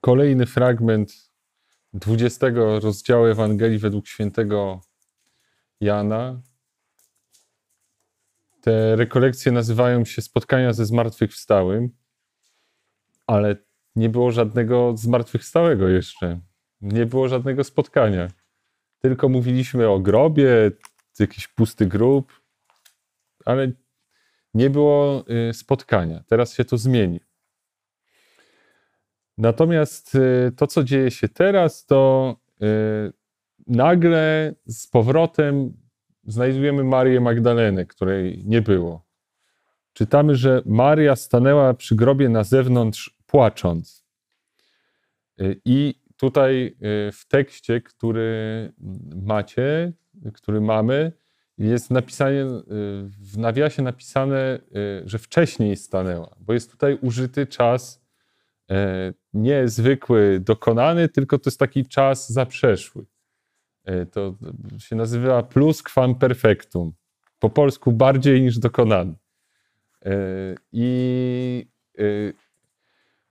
kolejny fragment 20 rozdziału Ewangelii według świętego Jana. Te rekolekcje nazywają się spotkania ze zmartwychwstałym, ale nie było żadnego zmartwychwstałego jeszcze. Nie było żadnego spotkania. Tylko mówiliśmy o grobie, jakiś pusty grób, ale nie było y, spotkania. Teraz się to zmieni. Natomiast y, to, co dzieje się teraz, to y, nagle z powrotem znajdujemy Marię Magdalenę, której nie było. Czytamy, że Maria stanęła przy grobie na zewnątrz płacząc. I tutaj w tekście, który macie, który mamy, jest napisane, w nawiasie napisane, że wcześniej stanęła, bo jest tutaj użyty czas e, nie zwykły, dokonany, tylko to jest taki czas zaprzeszły. E, to się nazywa plus quam perfectum. Po polsku bardziej niż dokonany. E, I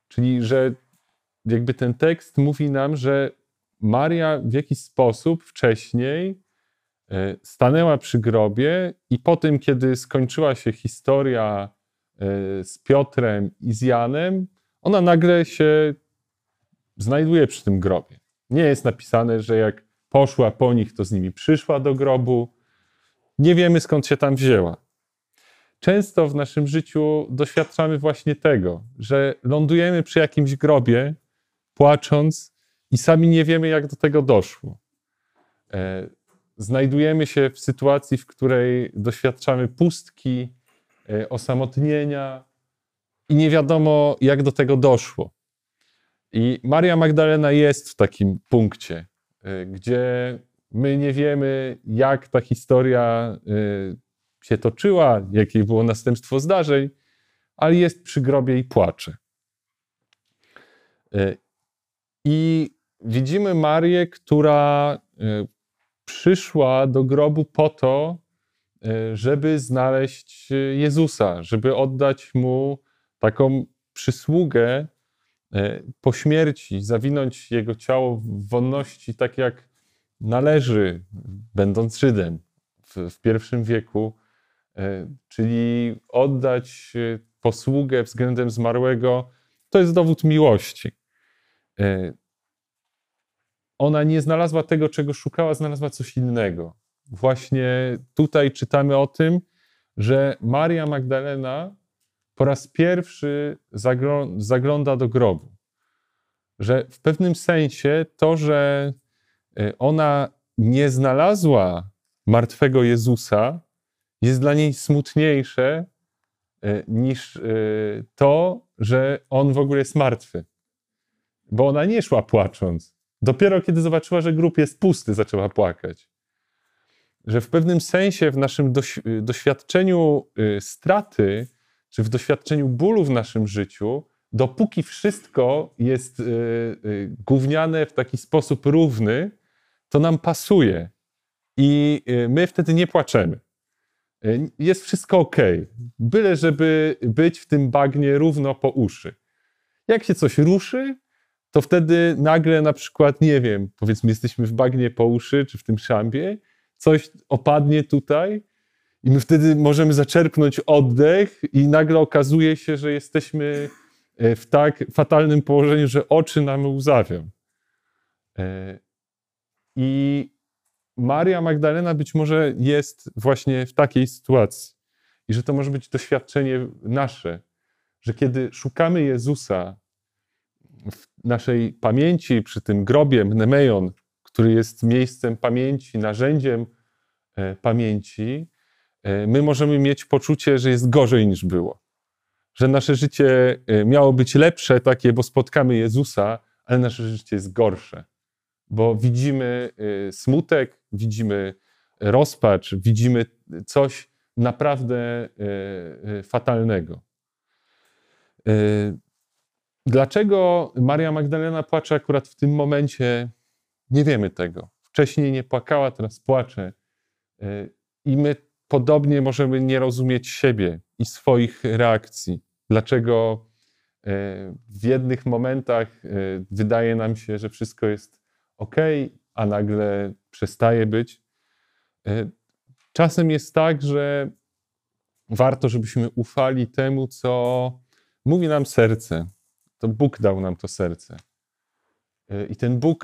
czyli, że jakby ten tekst mówi nam, że Maria w jakiś sposób wcześniej stanęła przy grobie i po tym, kiedy skończyła się historia z Piotrem i z Janem, ona nagle się znajduje przy tym grobie. Nie jest napisane, że jak poszła po nich, to z nimi przyszła do grobu. Nie wiemy skąd się tam wzięła. Często w naszym życiu doświadczamy właśnie tego, że lądujemy przy jakimś grobie, płacząc, i sami nie wiemy, jak do tego doszło. E, znajdujemy się w sytuacji, w której doświadczamy pustki, e, osamotnienia i nie wiadomo, jak do tego doszło. I Maria Magdalena jest w takim punkcie, e, gdzie my nie wiemy, jak ta historia e, się toczyła, jakie było następstwo zdarzeń, ale jest przy grobie i płacze. I widzimy Marię, która przyszła do grobu po to, żeby znaleźć Jezusa, żeby oddać mu taką przysługę e, po śmierci, zawinąć jego ciało w wonności, tak jak należy, będąc Żydem w, w pierwszym wieku, e, czyli oddać posługę względem zmarłego, to jest dowód miłości ona nie znalazła tego, czego szukała, znalazła coś innego. Właśnie tutaj czytamy o tym, że Maria Magdalena po raz pierwszy zagląda do grobu. Że w pewnym sensie to, że e, ona nie znalazła martwego Jezusa, jest dla niej smutniejsze e, niż e, to, że on w ogóle jest martwy. Bo ona nie szła płacząc. Dopiero kiedy zobaczyła, że grób jest pusty, zaczęła płakać. Że w pewnym sensie w naszym doświadczeniu y, straty, czy w doświadczeniu bólu w naszym życiu, dopóki wszystko jest y, y, gówniane w taki sposób równy, to nam pasuje. I my wtedy nie płaczemy. Jest wszystko ok. Byle, żeby być w tym bagnie równo po uszy. Jak się coś ruszy, to wtedy nagle na przykład, nie wiem, powiedzmy jesteśmy w bagnie po uszy, czy w tym szambie, coś opadnie tutaj i my wtedy możemy zaczerpnąć oddech i nagle okazuje się, że jesteśmy e, w tak fatalnym położeniu, że oczy nam łzawią. E, I Maria Magdalena być może jest właśnie w takiej sytuacji. I że to może być doświadczenie nasze, że kiedy szukamy Jezusa w naszej pamięci, przy tym grobie Mnemeion, który jest miejscem pamięci, narzędziem e, pamięci, my możemy mieć poczucie, że jest gorzej niż było. Że nasze życie e, miało być lepsze, takie, bo spotkamy Jezusa, ale nasze życie jest gorsze. Bo widzimy smutek, widzimy rozpacz, widzimy coś naprawdę fatalnego. Dlaczego Maria Magdalena płacze akurat w tym momencie? Nie wiemy tego. Wcześniej nie płakała, teraz płacze. E, I my podobnie możemy nie rozumieć siebie i swoich reakcji. Dlaczego w jednych momentach e, wydaje nam się, że wszystko jest ok, a nagle przestaje być. E, czasem jest tak, że warto, żebyśmy ufali temu, co mówi nam serce. To Bóg dał nam to serce. I ten Bóg,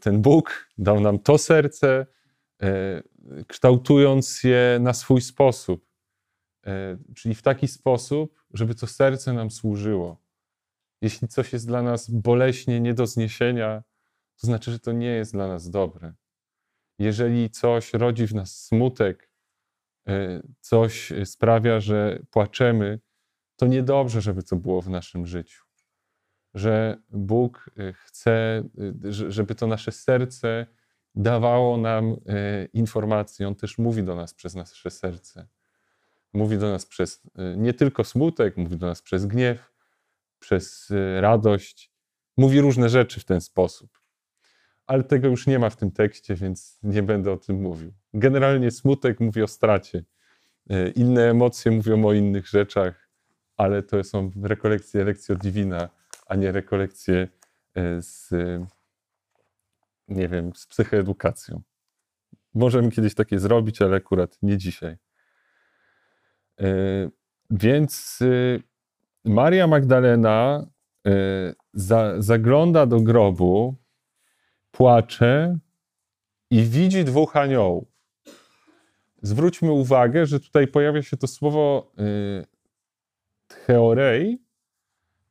ten Bóg dał nam to serce, kształtując je na swój sposób. Czyli w taki sposób, żeby to serce nam służyło. Jeśli coś jest dla nas boleśnie nie do zniesienia, to znaczy, że to nie jest dla nas dobre. Jeżeli coś rodzi w nas smutek, e, coś sprawia, że płaczemy, to niedobrze, żeby to było w naszym życiu. Że Bóg e, chce, e, żeby to nasze serce dawało nam informacje. On też mówi do nas przez nasze serce. Mówi do nas przez nie tylko smutek, mówi do nas przez gniew, przez y, radość. Mówi różne rzeczy w ten sposób. Ale tego już nie ma w tym tekście, więc nie będę o tym mówił. Generalnie smutek mówi o stracie. Y, inne emocje mówią o innych rzeczach, ale to są rekolekcje lekcji divina, a nie rekolekcje y, z, nie wiem, z psychoedukacją. Możemy kiedyś takie zrobić, ale akurat nie dzisiaj. Więc Maria Magdalena y, za, zagląda do grobu, płacze i widzi dwóch aniołów. Zwróćmy uwagę, że tutaj pojawia się to słowo y,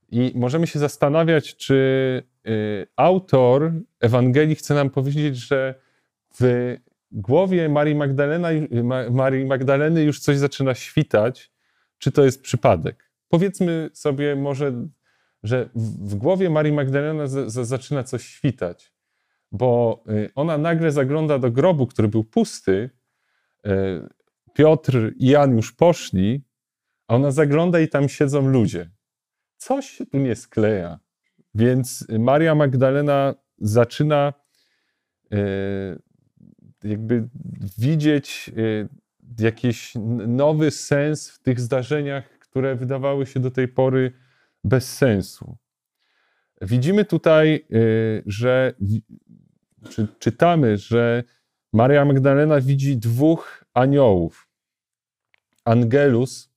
i możemy się zastanawiać, czy y, autor Ewangelii chce nam powiedzieć, że w głowie Marii, Magdalena, Marii Magdaleny już coś zaczyna świtać, czy to jest przypadek powiedzmy sobie może, że w głowie Marii Magdalena zaczyna coś świtać, bo y, ona nagle zagląda do grobu, który był pusty. Y, Piotr i Jan już poszli, a ona zagląda i tam siedzą ludzie. Coś się tu nie skleja. Więc Maria Magdalena zaczyna y, jakby widzieć jakiś nowy sens w tych zdarzeniach, które wydawały się do tej pory bez sensu. Widzimy tutaj, y, że czy, czytamy, że Maria Magdalena widzi dwóch aniołów. Angelus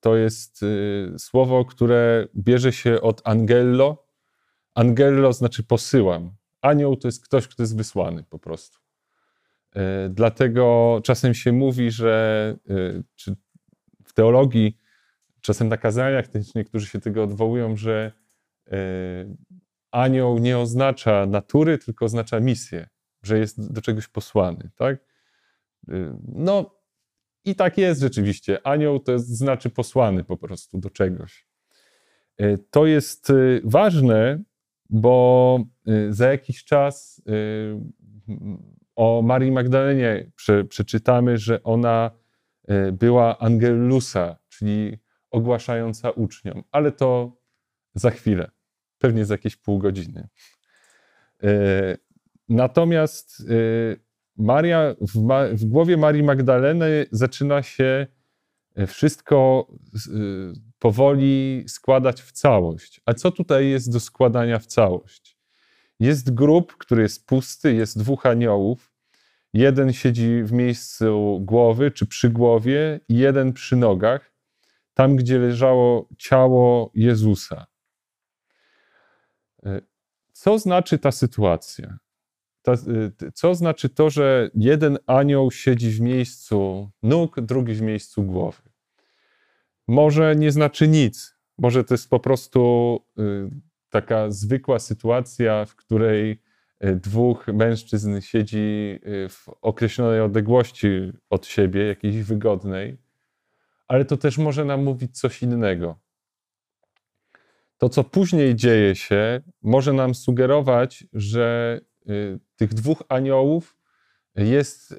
to jest y, słowo, które bierze się od angello. Angello znaczy posyłam. Anioł to jest ktoś, kto jest wysłany po prostu. Dlatego czasem się mówi, że czy teologii, czasem na kazaniach też niektórzy się tego odwołują, że e, anioł nie oznacza natury, tylko oznacza misję, że jest do czegoś posłany, tak? E, no i tak jest rzeczywiście. Anioł to jest, znaczy posłany po prostu do czegoś. E, to jest ważne, bo za jakiś czas o Marii Magdalenie przeczytamy, że ona E, była Angelusa, czyli ogłaszająca uczniom, ale to za chwilę, pewnie za jakieś pół godziny. E, natomiast e, Maria, w, w głowie Marii Magdaleny zaczyna się wszystko powoli składać w całość. A co tutaj jest do składania w całość? Jest grób, który jest pusty, jest dwóch aniołów, Jeden siedzi w miejscu głowy czy przy głowie, i jeden przy nogach, tam gdzie leżało ciało Jezusa. E, co znaczy ta sytuacja? Ta, e, co znaczy to, że jeden anioł siedzi w miejscu nóg, drugi w miejscu głowy? Może nie znaczy nic. Może to jest po prostu e, taka zwykła sytuacja, w której Y, dwóch mężczyzn siedzi y, w określonej odległości od siebie, jakiejś wygodnej, ale to też może nam mówić coś innego. To, co później dzieje się, może nam sugerować, że y, tych dwóch aniołów jest,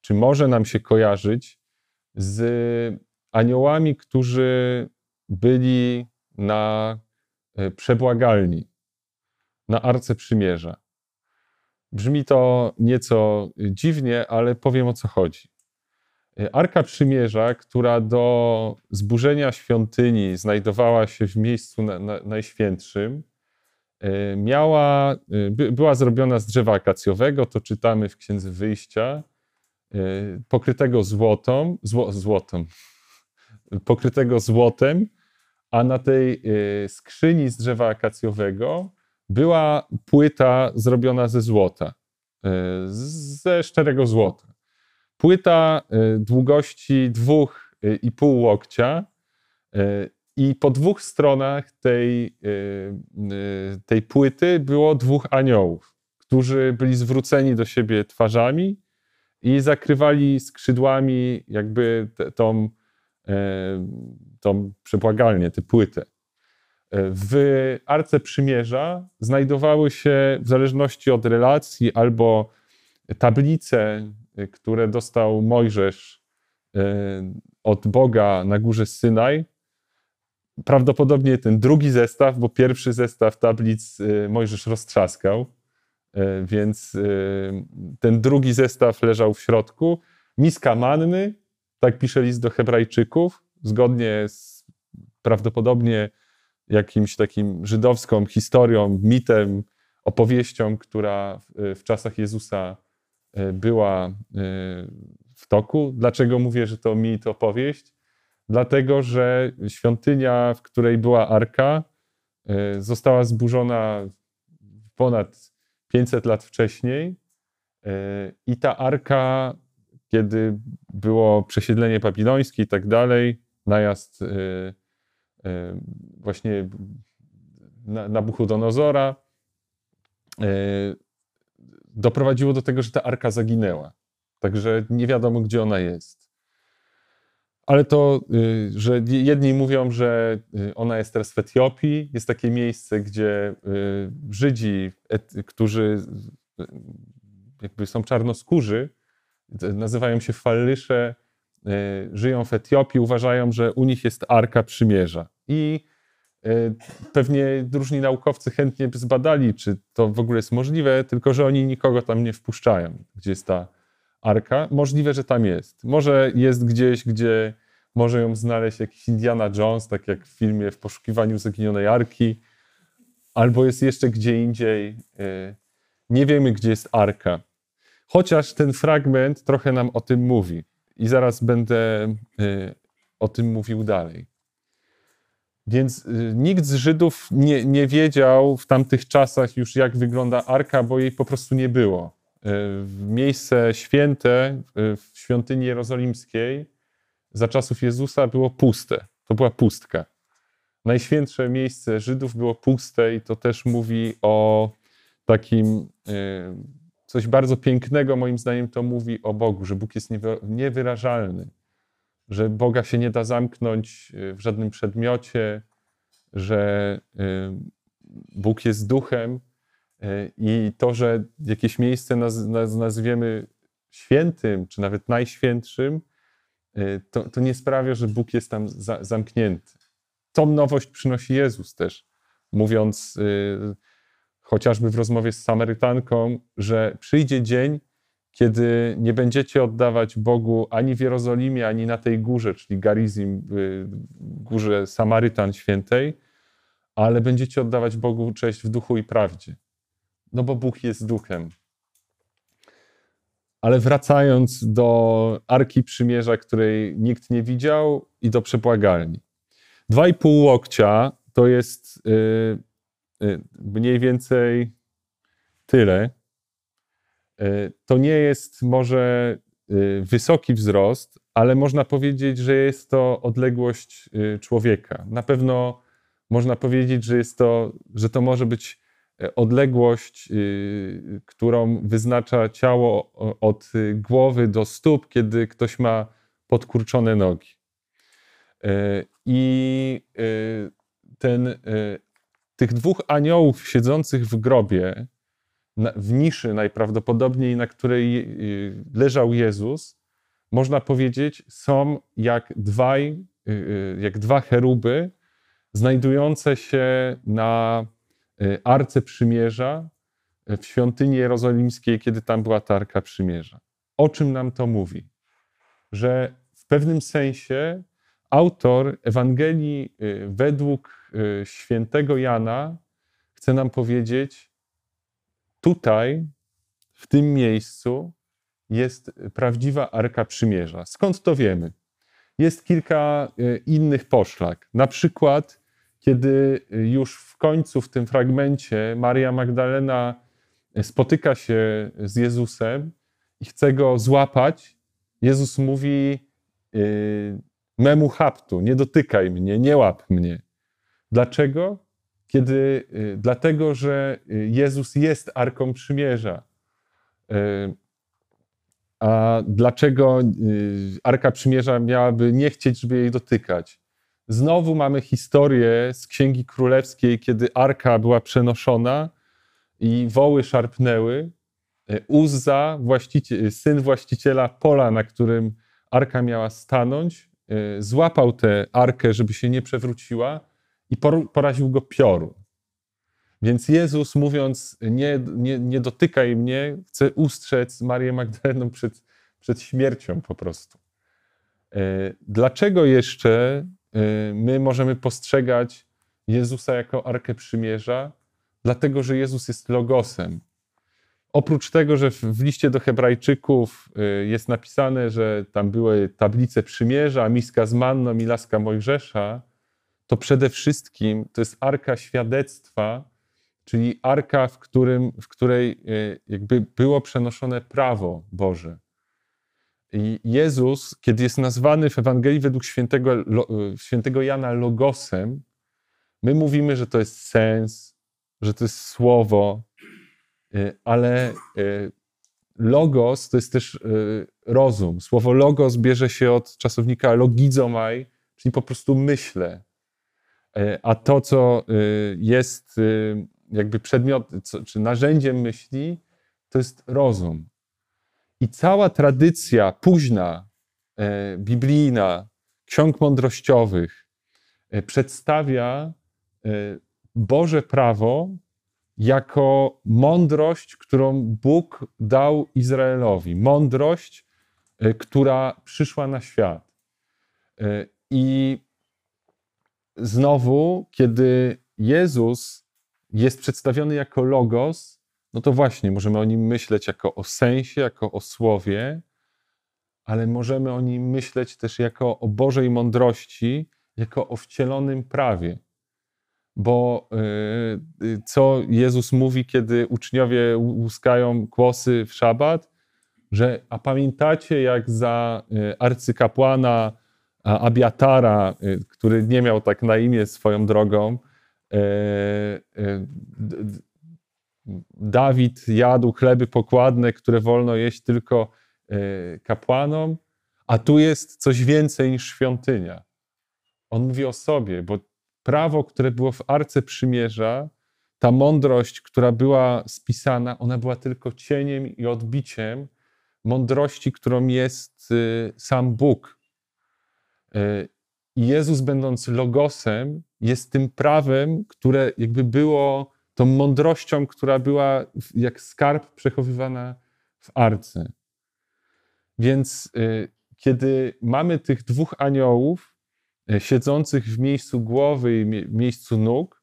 czy może nam się kojarzyć z aniołami, którzy byli na przebłagalni na Arce Przymierza. Brzmi to nieco dziwnie, ale powiem o co chodzi. Arka Przymierza, która do zburzenia świątyni znajdowała się w miejscu na, na, najświętszym, miała, by, była zrobiona z drzewa akacjowego, to czytamy w Księdze Wyjścia, pokrytego złotą, zło, złotą, pokrytego złotem, a na tej skrzyni z drzewa akacjowego była płyta zrobiona ze złota, ze szczerego złota. Płyta długości dwóch i pół łokcia i po dwóch stronach tej, tej płyty było dwóch aniołów, którzy byli zwróceni do siebie twarzami i zakrywali skrzydłami jakby tą, tą przebłagalnię, tę płytę. W Arce Przymierza znajdowały się, w zależności od relacji, albo tablice, które dostał Mojżesz od Boga na górze Synaj. Prawdopodobnie ten drugi zestaw, bo pierwszy zestaw tablic Mojżesz roztrzaskał, więc ten drugi zestaw leżał w środku. Miska manny, tak pisze list do Hebrajczyków, zgodnie z prawdopodobnie jakimś takim żydowską historią, mitem, opowieścią, która w, czasach Jezusa była w toku. Dlaczego mówię, że to mit, opowieść? Dlatego, że świątynia, w której była arka, e, została zburzona ponad 500 lat wcześniej. I ta arka, kiedy było przesiedlenie babilońskie i tak dalej, najazd właśnie Nabuchodonozora, doprowadziło do tego, że ta arka zaginęła. Także nie wiadomo, gdzie ona jest. Ale to, y, że jedni mówią, że y, ona jest teraz w Etiopii. Jest takie miejsce, gdzie y, Żydzi, którzy jakby są czarnoskórzy, nazywają się fallysze, żyją w Etiopii, uważają, że u nich jest Arka Przymierza i pewnie różni naukowcy chętnie by zbadali, czy to w ogóle jest możliwe, tylko że oni nikogo tam nie wpuszczają, gdzie jest ta arka. Możliwe, że tam jest. Może jest gdzieś, gdzie może ją znaleźć jakiś Indiana Jones, tak jak w filmie W poszukiwaniu zaginionej arki, albo jest jeszcze gdzie indziej. E, nie wiemy, gdzie jest arka. Chociaż ten fragment trochę nam o tym mówi. I zaraz będę e, o tym mówił dalej. Więc y, nikt z Żydów nie, nie wiedział w tamtych czasach już, jak wygląda arka, bo jej po prostu nie było. Y, miejsce święte y, w świątyni jerozolimskiej za czasów Jezusa było puste. To była pustka. Najświętsze miejsce Żydów było puste i to też mówi o takim coś bardzo pięknego, moim zdaniem to mówi o Bogu, że Bóg jest niewyrażalny że Boga się nie da zamknąć w żadnym przedmiocie, że Bóg jest duchem i to, że jakieś miejsce naz, naz, nazwiemy świętym, czy nawet najświętszym, to, to nie sprawia, że Bóg jest tam za, zamknięty. Tą nowość przynosi Jezus też, mówiąc chociażby w rozmowie z Samarytanką, że przyjdzie dzień, kiedy nie będziecie oddawać Bogu ani w Jerozolimie, ani na tej górze, czyli Garizim, górze Samarytan Świętej, ale będziecie oddawać Bogu cześć w duchu i prawdzie. No bo Bóg jest duchem. Ale wracając do Arki Przymierza, której nikt nie widział, i do przebłagalni. Dwa i pół łokcia to jest yy, yy, mniej więcej tyle, E, to nie jest może wysoki wzrost, ale można powiedzieć, że jest to odległość człowieka. Na pewno można powiedzieć, że, jest to, że to może być odległość, którą wyznacza ciało od głowy do stóp, kiedy ktoś ma podkurczone nogi. I ten, tych dwóch aniołów siedzących w grobie, w niszy najprawdopodobniej, na której y, leżał Jezus, można powiedzieć, są jak, dwaj, y, y, jak dwa cheruby znajdujące się na Arce Przymierza w świątyni jerozolimskiej, kiedy tam była Tarka Przymierza. O czym nam to mówi? że w pewnym sensie autor Ewangelii y, według y, świętego Jana chce nam powiedzieć, tutaj, w tym miejscu, jest prawdziwa Arka Przymierza. Skąd to wiemy? Jest kilka y, innych poszlak. Na przykład, kiedy już w końcu w tym fragmencie Maria Magdalena spotyka się z Jezusem i chce go złapać, Jezus mówi yy, memu haptu, nie dotykaj mnie, nie łap mnie. Dlaczego? Kiedy, yy, dlatego, że Jezus jest Arką Przymierza. A dlaczego Arka Przymierza miałaby nie chcieć, żeby jej dotykać? Znowu mamy historię z Księgi Królewskiej, kiedy Arka była przenoszona i woły szarpnęły. E, Uzza, właściciel, syn właściciela pola, na którym arka miała stanąć, e, złapał tę arkę, żeby się nie przewróciła i poraził go piorun. Więc Jezus, mówiąc, nie, nie, nie dotykaj mnie, chce ustrzec Marię Magdalenę przed, przed śmiercią po prostu. E, dlaczego jeszcze my możemy postrzegać Jezusa jako Arkę Przymierza? Dlatego, że Jezus jest Logosem. Oprócz tego, że w liście do Hebrajczyków y, jest napisane, że tam były tablice przymierza, miska z manną i laska Mojżesza, to przede wszystkim to jest arka świadectwa, czyli arka, w, którym, w której y, jakby było przenoszone prawo Boże. Jezus, kiedy jest nazwany w Ewangelii według świętego, świętego Jana Logosem, my mówimy, że to jest sens, że to jest słowo, y, ale y, logos to jest też y, rozum. Słowo logos bierze się od czasownika logizomai, czyli po prostu myślę. A to, co jest jakby przedmiot, czy narzędziem myśli, to jest rozum. I cała tradycja późna, biblijna, ksiąg mądrościowych przedstawia Boże prawo jako mądrość, którą Bóg dał Izraelowi. Mądrość, e, która przyszła na świat. E, I znowu, kiedy Jezus jest przedstawiony jako Logos, no to właśnie możemy o nim myśleć jako o sensie, jako o słowie, ale możemy o nim myśleć też jako o Bożej mądrości, jako o wcielonym prawie. Bo y, y, co Jezus mówi, kiedy uczniowie łuskają kłosy w szabat, że a pamiętacie jak za y, arcykapłana Abiatara, który nie miał tak na imię swoją drogą, Dawid jadł chleby pokładne, które wolno jeść tylko kapłanom, a tu jest coś więcej niż świątynia. On mówi o sobie, bo prawo, które było w Arce Przymierza, ta mądrość, która była spisana, ona była tylko cieniem i odbiciem mądrości, którą jest y, sam Bóg. I Jezus, będąc logosem, jest tym prawem, które jakby było tą mądrością, która była jak skarb przechowywana w arce. Więc y, kiedy mamy tych dwóch aniołów, E, siedzących w miejscu głowy i miejscu nóg,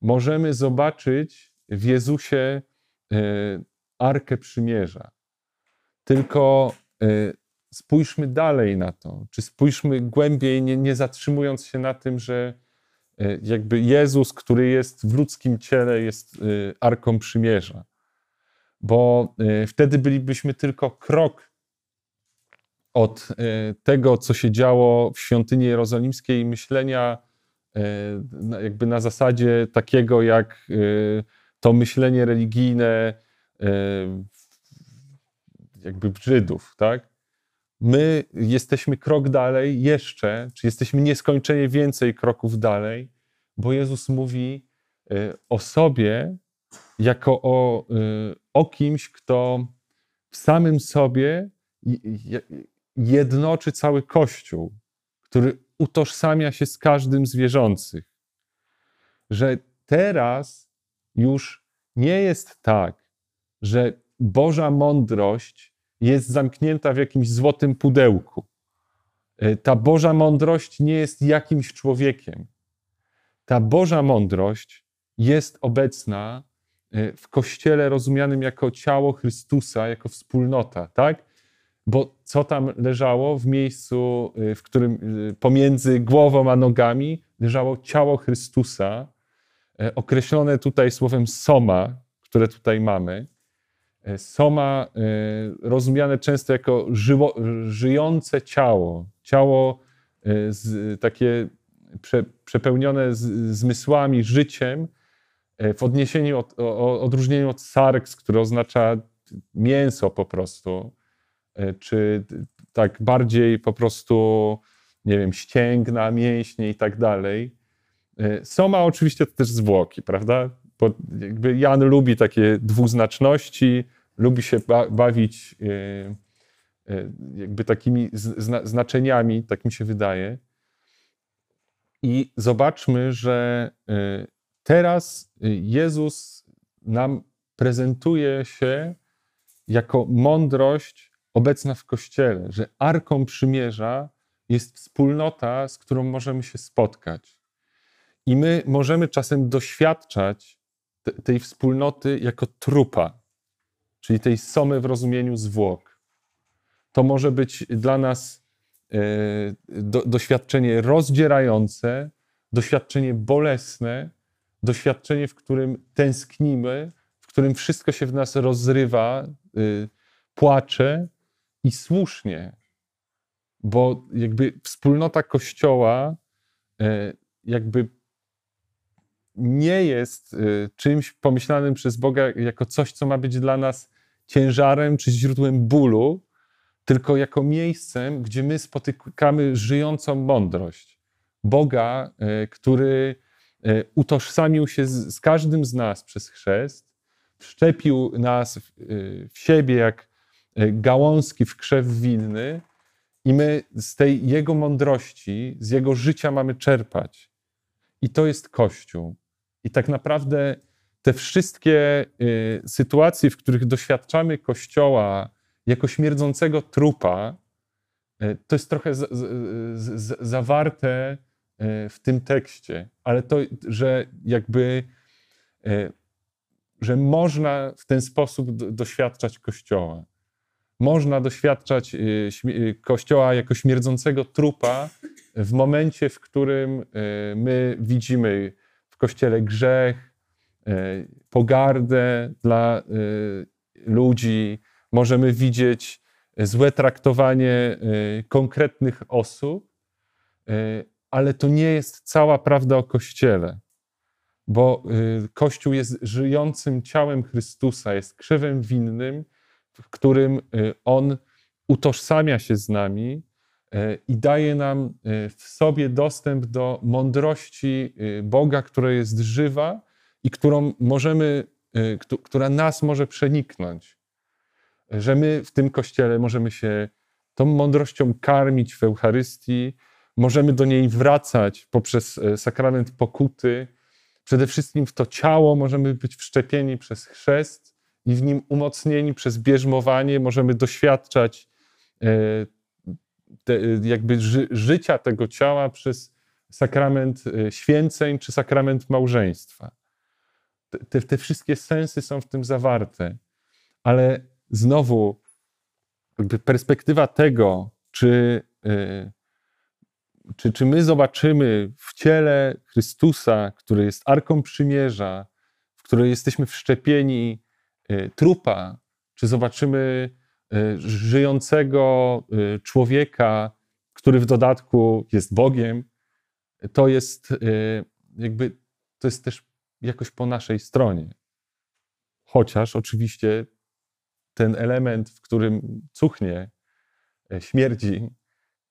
możemy zobaczyć w Jezusie e, Arkę Przymierza. Tylko spójrzmy dalej na to, czy spójrzmy głębiej, nie, nie zatrzymując się na tym, że jakby Jezus, który jest w ludzkim ciele, jest Arką Przymierza. Bo wtedy bylibyśmy tylko krok od e, tego, co się działo w świątyni jerozolimskiej, myślenia e, jakby na zasadzie takiego jak e, to myślenie religijne jakby Żydów, tak? My jesteśmy krok dalej jeszcze, czy jesteśmy nieskończenie więcej kroków dalej, bo Jezus mówi o sobie jako o, o kimś, kto w samym sobie jednoczy cały Kościół, który utożsamia się z każdym z wierzących. Że teraz już nie jest tak, że Boża mądrość jest zamknięta w jakimś złotym pudełku. Ta Boża mądrość nie jest jakimś człowiekiem. Ta Boża mądrość jest obecna w Kościele rozumianym jako ciało Chrystusa, jako wspólnota, tak? Bo co tam leżało w miejscu, w którym pomiędzy głową a nogami leżało ciało Chrystusa, określone tutaj słowem soma, które tutaj mamy. E, soma e, rozumiane często jako żyło, żyjące ciało, ciało e, z, takie prze, przepełnione z, zmysłami, życiem, w odniesieniu od, o, odróżnieniu od sarks, które oznacza mięso po prostu, czy tak bardziej po prostu, nie wiem, ścięgna, mięśnie i tak dalej. Soma oczywiście to też zwłoki, prawda? Bo jakby Jan lubi takie dwuznaczności, lubi się bawić e, e, jakby takimi znaczeniami, tak mi się wydaje. I zobaczmy, że e, teraz Jezus nam prezentuje się jako mądrość obecna w Kościele, że arką przymierza jest wspólnota, z którą możemy się spotkać. I my możemy czasem doświadczać tej wspólnoty jako trupa, czyli tej somy w rozumieniu zwłok. To może być dla nas e, do, doświadczenie rozdzierające, doświadczenie bolesne, doświadczenie, w którym tęsknimy, w którym wszystko się w nas rozrywa, y, płacze i słusznie, bo jakby wspólnota Kościoła e, jakby nie jest y, czymś pomyślanym przez Boga jako coś, co ma być dla nas ciężarem czy źródłem bólu, tylko jako miejscem, gdzie my spotykamy żyjącą mądrość. Boga, y, który y, utożsamił się z, każdym z nas przez chrzest, wszczepił nas w, w siebie jak gałązki w krzew winny, i my z tej Jego mądrości, z Jego życia mamy czerpać. I to jest Kościół. I tak naprawdę te wszystkie y, sytuacje, w których doświadczamy Kościoła jako śmierdzącego trupa, y, to jest trochę z, z, z, zawarte y, w tym tekście, ale to, że jakby, że można w ten sposób doświadczać Kościoła. Można doświadczać Kościoła jako śmierdzącego trupa w momencie, w którym my widzimy w kościele grzech, pogardę dla e, ludzi, możemy widzieć złe traktowanie e, konkretnych osób, ale to nie jest cała prawda o Kościele, bo Kościół jest żyjącym ciałem Chrystusa, jest krzewem winnym, w którym On utożsamia się z nami E, i daje nam e, w sobie dostęp do mądrości e, Boga, która jest żywa i którą możemy, która nas może przeniknąć. Że my w tym kościele możemy się tą mądrością karmić w Eucharystii, możemy do niej wracać poprzez sakrament pokuty. Przede wszystkim w to ciało możemy być wszczepieni przez chrzest i w nim umocnieni przez bierzmowanie, możemy doświadczać te, jakby ży, życia tego ciała przez sakrament e, święceń czy sakrament małżeństwa. Te, te wszystkie sensy są w tym zawarte, ale znowu perspektywa tego, czy, e, czy, czy my zobaczymy w ciele Chrystusa, który jest arką przymierza, w której jesteśmy wszczepieni e, trupa, czy zobaczymy Y, żyjącego y, człowieka, który w dodatku jest Bogiem, to jest y, jakby, to jest też jakoś po naszej stronie. Chociaż oczywiście ten element, w którym cuchnie, śmierdzi,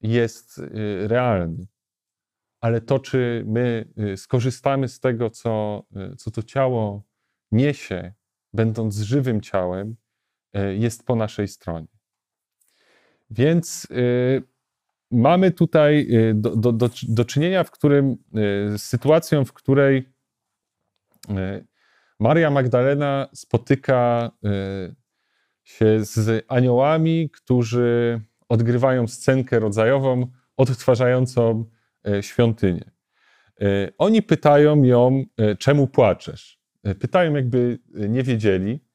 jest realny. Ale to, czy my skorzystamy z tego, co, co to ciało niesie, będąc żywym ciałem, E, jest po naszej stronie. Więc e, mamy tutaj e, do, do, do, do czynienia w którym, z sytuacją, w której Maria Magdalena spotyka się z aniołami, którzy odgrywają scenkę rodzajową, odtwarzającą świątynię. Oni pytają ją, czemu płaczesz? Pytają, jakby nie wiedzieli.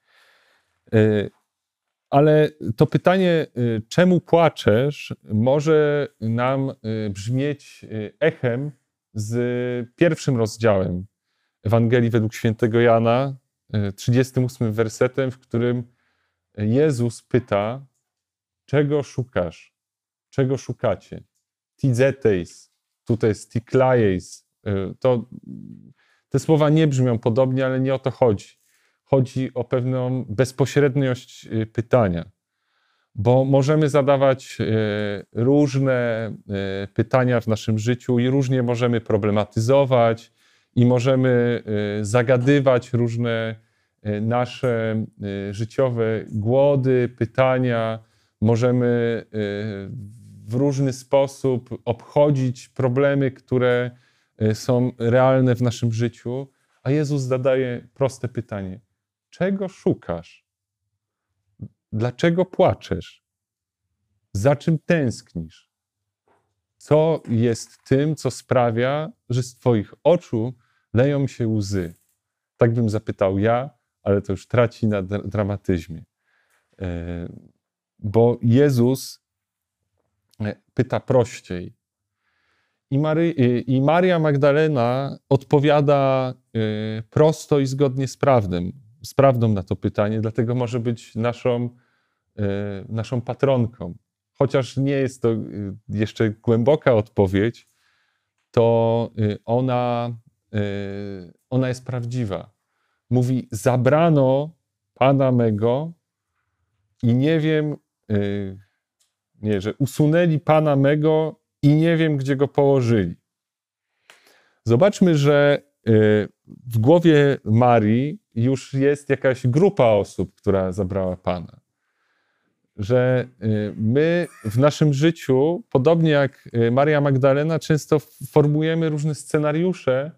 Ale to pytanie, czemu płaczesz, może nam brzmieć echem z pierwszym rozdziałem Ewangelii według świętego Jana, 38 e, wersetem, w którym Jezus pyta, czego szukasz? Czego szukacie? Tidzeteis, tutaj jest tiklajeis. E, to, te słowa nie brzmią podobnie, ale nie o to chodzi. Chodzi o pewną bezpośredniość e, pytania bo możemy zadawać różne pytania w naszym życiu i różnie możemy problematyzować i możemy e, zagadywać różne nasze życiowe głody, pytania. Możemy w różny sposób obchodzić problemy, które są realne w naszym życiu, a Jezus zadaje proste pytanie: czego szukasz? Dlaczego płaczesz? Za czym tęsknisz? Co jest tym, co sprawia, że z Twoich oczu leją się łzy? Tak bym zapytał ja, ale to już traci na dramatyzmie. E, bo Jezus e, pyta prościej. I, Mary, I Maria Magdalena odpowiada e, prosto i zgodnie z prawdą z prawdą na to pytanie, dlatego może być naszą, e, naszą patronką. Chociaż nie jest to e, jeszcze głęboka odpowiedź, to e, ona, ona jest prawdziwa. Mówi: Zabrano pana mego i nie wiem, nie, że usunęli pana mego i nie wiem, gdzie go położyli. Zobaczmy, że w głowie Marii już jest jakaś grupa osób, która zabrała Pana. Że y, my w naszym życiu, podobnie jak y, Maria Magdalena, często formujemy różne scenariusze,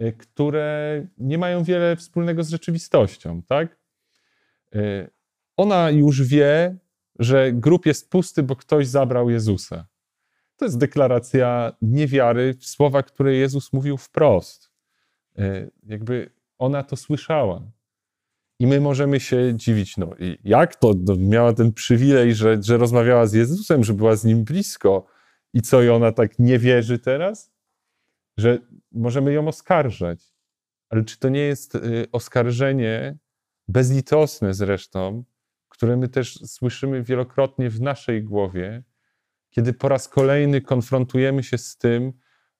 y, które nie mają wiele wspólnego z rzeczywistością, tak? Ona już wie, że grób jest pusty, bo ktoś zabrał Jezusa. To jest deklaracja niewiary słowa, które Jezus mówił wprost. Jakby ona to słyszała. I my możemy się dziwić, no jak to? No, miała ten przywilej, że, że rozmawiała z Jezusem, że była z Nim blisko. I co, i ona tak nie wierzy teraz? Że możemy ją oskarżać. Ale czy to nie jest y, oskarżenie bezlitosne zresztą, które my też słyszymy wielokrotnie w naszej głowie, kiedy po raz kolejny konfrontujemy się z tym,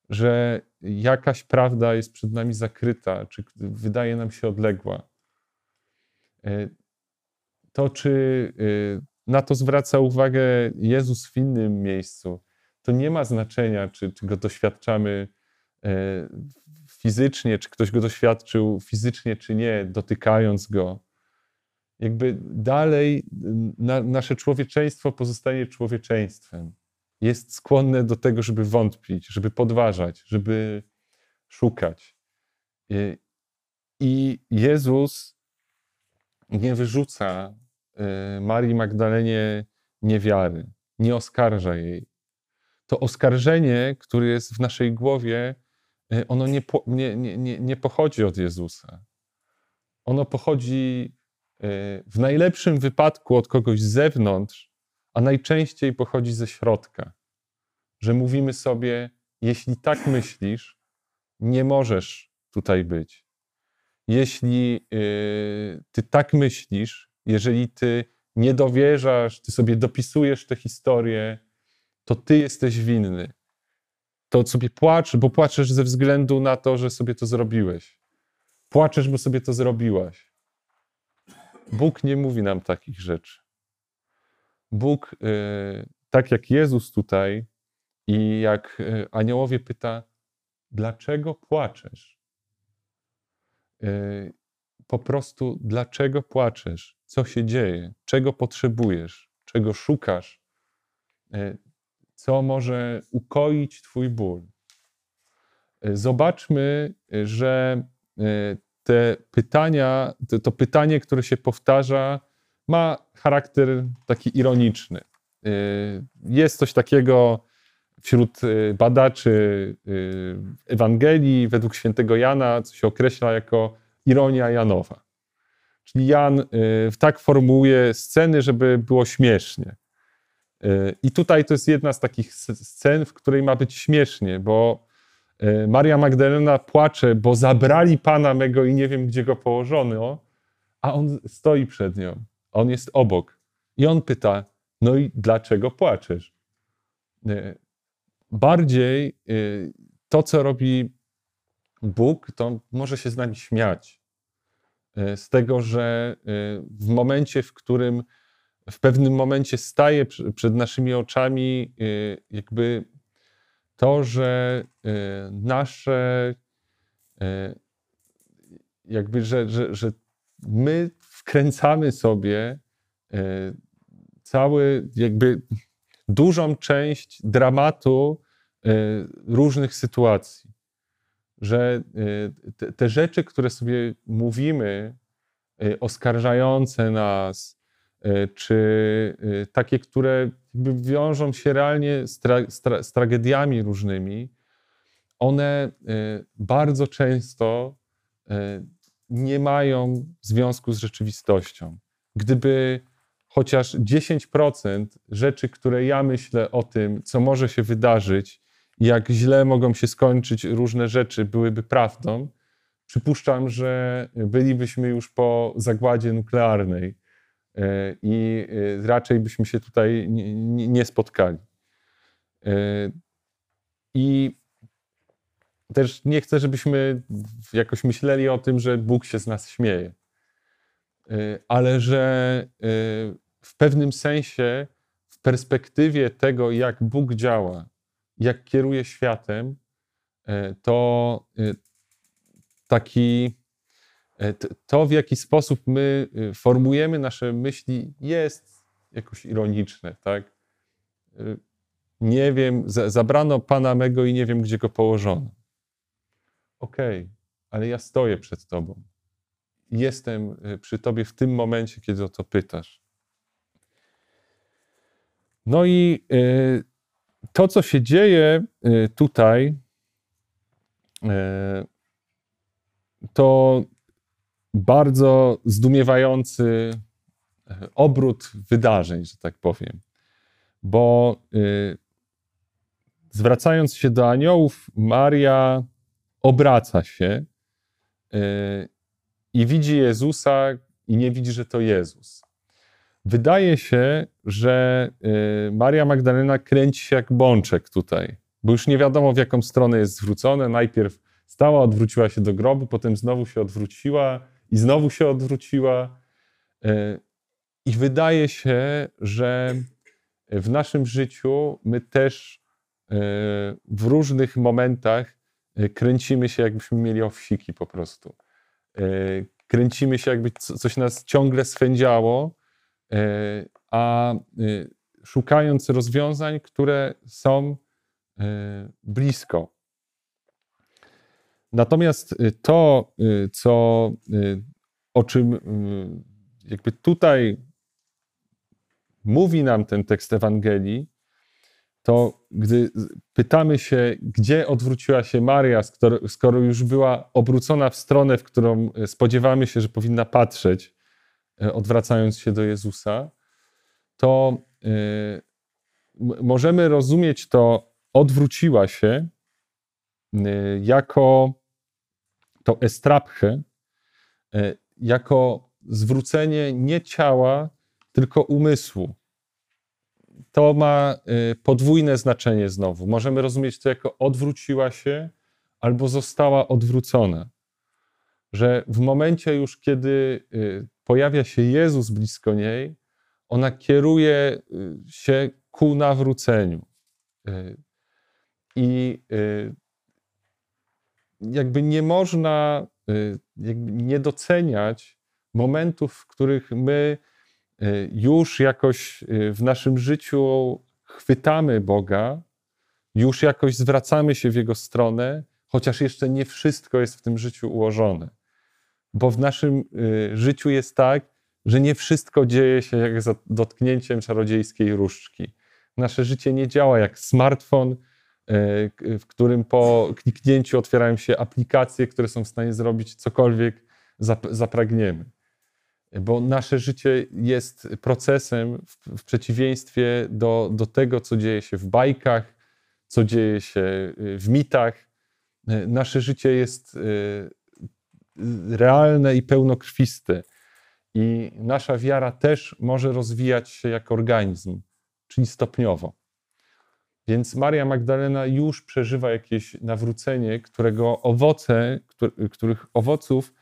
że jakaś prawda jest przed nami zakryta, czy wydaje nam się odległa. E, to, czy e, na to zwraca uwagę Jezus w innym miejscu, to nie ma znaczenia, czy, czy go doświadczamy e, fizycznie, czy ktoś go doświadczył fizycznie, czy nie, dotykając go. Jakby dalej na, nasze człowieczeństwo pozostanie człowieczeństwem jest skłonne do tego, żeby wątpić, żeby podważać, żeby szukać. I Jezus nie wyrzuca y, Marii Magdalenie niewiary, nie oskarża jej. To oskarżenie, które jest w naszej głowie, y, ono nie, nie, nie, nie pochodzi od Jezusa. Ono pochodzi y, w najlepszym wypadku od kogoś z zewnątrz, a najczęściej pochodzi ze środka. Że mówimy sobie, jeśli tak myślisz, nie możesz tutaj być. Jeśli yy, ty tak myślisz, jeżeli ty nie dowierzasz, ty sobie dopisujesz tę historię, to ty jesteś winny. To sobie płacz, bo płaczesz ze względu na to, że sobie to zrobiłeś. Płaczesz, bo sobie to zrobiłaś. Bóg nie mówi nam takich rzeczy. Bóg, y, tak jak Jezus tutaj i jak y, aniołowie pyta, dlaczego płaczesz? Y, po prostu, dlaczego płaczesz? Co się dzieje? Czego potrzebujesz? Czego szukasz? Co może ukoić Twój ból? Zobaczmy, że te pytania, to, to pytanie, które się powtarza, ma charakter taki ironiczny. Y, jest coś takiego wśród badaczy Ewangelii według świętego Jana, co się określa jako ironia Janowa. Czyli Jan tak formułuje sceny, żeby było śmiesznie. I tutaj to jest jedna z takich scen, w której ma być śmiesznie, bo Maria Magdalena płacze, bo zabrali Pana mego i nie wiem, gdzie go położono, a on stoi przed nią. On jest obok. I on pyta, no i dlaczego płaczesz? Bardziej to, co robi Bóg, to może się z nami śmiać. Z tego, że w momencie, w którym w pewnym momencie staje przed naszymi oczami jakby to, że nasze jakby, że, że, że my wkręcamy sobie cały, jakby dużą część dramatu różnych sytuacji. Że te, te rzeczy, które sobie mówimy, oskarżające nas, czy takie, które wiążą się realnie z, tra, z, tra, z tragediami różnymi, one bardzo często nie mają związku z rzeczywistością. Gdyby chociaż 10% rzeczy, które ja myślę o tym, co może się wydarzyć, jak źle mogą się skończyć różne rzeczy, byłyby prawdą, przypuszczam, że bylibyśmy już po zagładzie nuklearnej e, i e, raczej byśmy się tutaj nie spotkali. E, I też nie chcę, żebyśmy jakoś myśleli o tym, że Bóg się z nas śmieje, ale że y, w pewnym sensie, w perspektywie tego, jak Bóg działa, jak kieruje światem, y, to taki, to w jaki sposób my formujemy nasze myśli, jest jakoś ironiczne, tak? Nie wiem, zabrano Pana mego i nie wiem, gdzie go położono okej, okay, ale ja stoję przed Tobą. Jestem y, przy Tobie w tym momencie, kiedy o to pytasz. No i y, to, co się dzieje y, tutaj, to bardzo zdumiewający obrót wydarzeń, że tak powiem. Bo zwracając się do aniołów, Maria obraca się i widzi Jezusa i nie widzi, że to Jezus. Wydaje się, że y, Maria Magdalena kręci się jak bączek tutaj, bo już nie wiadomo, w jaką stronę jest zwrócone. Najpierw stała, odwróciła się do grobu, potem znowu się odwróciła i znowu się odwróciła. Y, I wydaje się, że w naszym życiu my też w różnych momentach kręcimy się, jakbyśmy mieli owsiki po prostu. E, kręcimy się, jakby coś nas ciągle swędziało, e, a szukając rozwiązań, które są blisko. Natomiast to, co, o czym jakby tutaj mówi nam ten tekst Ewangelii, to gdy pytamy się, gdzie odwróciła się Maria, skoro, już była obrócona w stronę, w którą e, spodziewamy się, że powinna patrzeć, e, odwracając się do Jezusa, to y, możemy rozumieć to odwróciła się jako to estrapchę, jako zwrócenie nie ciała, tylko umysłu to ma y, podwójne znaczenie znowu. Możemy rozumieć to jako odwróciła się albo została odwrócona. Że w momencie już, kiedy y, pojawia się Jezus blisko niej, ona kieruje y, się ku nawróceniu. I jakby nie można jakby nie doceniać momentów, w których my już jakoś y, w naszym życiu chwytamy Boga, już jakoś zwracamy się w Jego stronę, chociaż jeszcze nie wszystko jest w tym życiu ułożone. Bo w naszym y, życiu jest tak, że nie wszystko dzieje się jak za dotknięciem czarodziejskiej różdżki. Nasze życie nie działa jak smartfon, w którym po kliknięciu otwierają się aplikacje, które są w stanie zrobić cokolwiek zapragniemy. Bo nasze życie jest procesem w, w przeciwieństwie do, do tego, co dzieje się w bajkach, co dzieje się y, w mitach. Y, nasze życie jest y, realne i pełnokrwiste. I nasza wiara też może rozwijać się jak organizm, czyli stopniowo. Więc Maria Magdalena już przeżywa jakieś nawrócenie, którego owoce, których owoców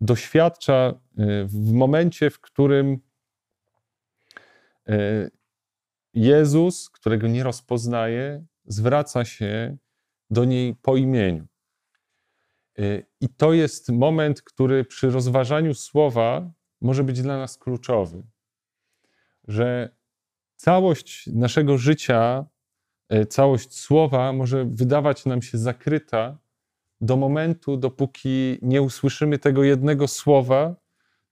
doświadcza w momencie, w którym Jezus, którego nie rozpoznaje, zwraca się do niej po imieniu. Y, I to jest moment, który przy rozważaniu słowa może być dla nas kluczowy. Że całość naszego życia, y, całość słowa może wydawać nam się zakryta do momentu, dopóki nie usłyszymy tego jednego słowa,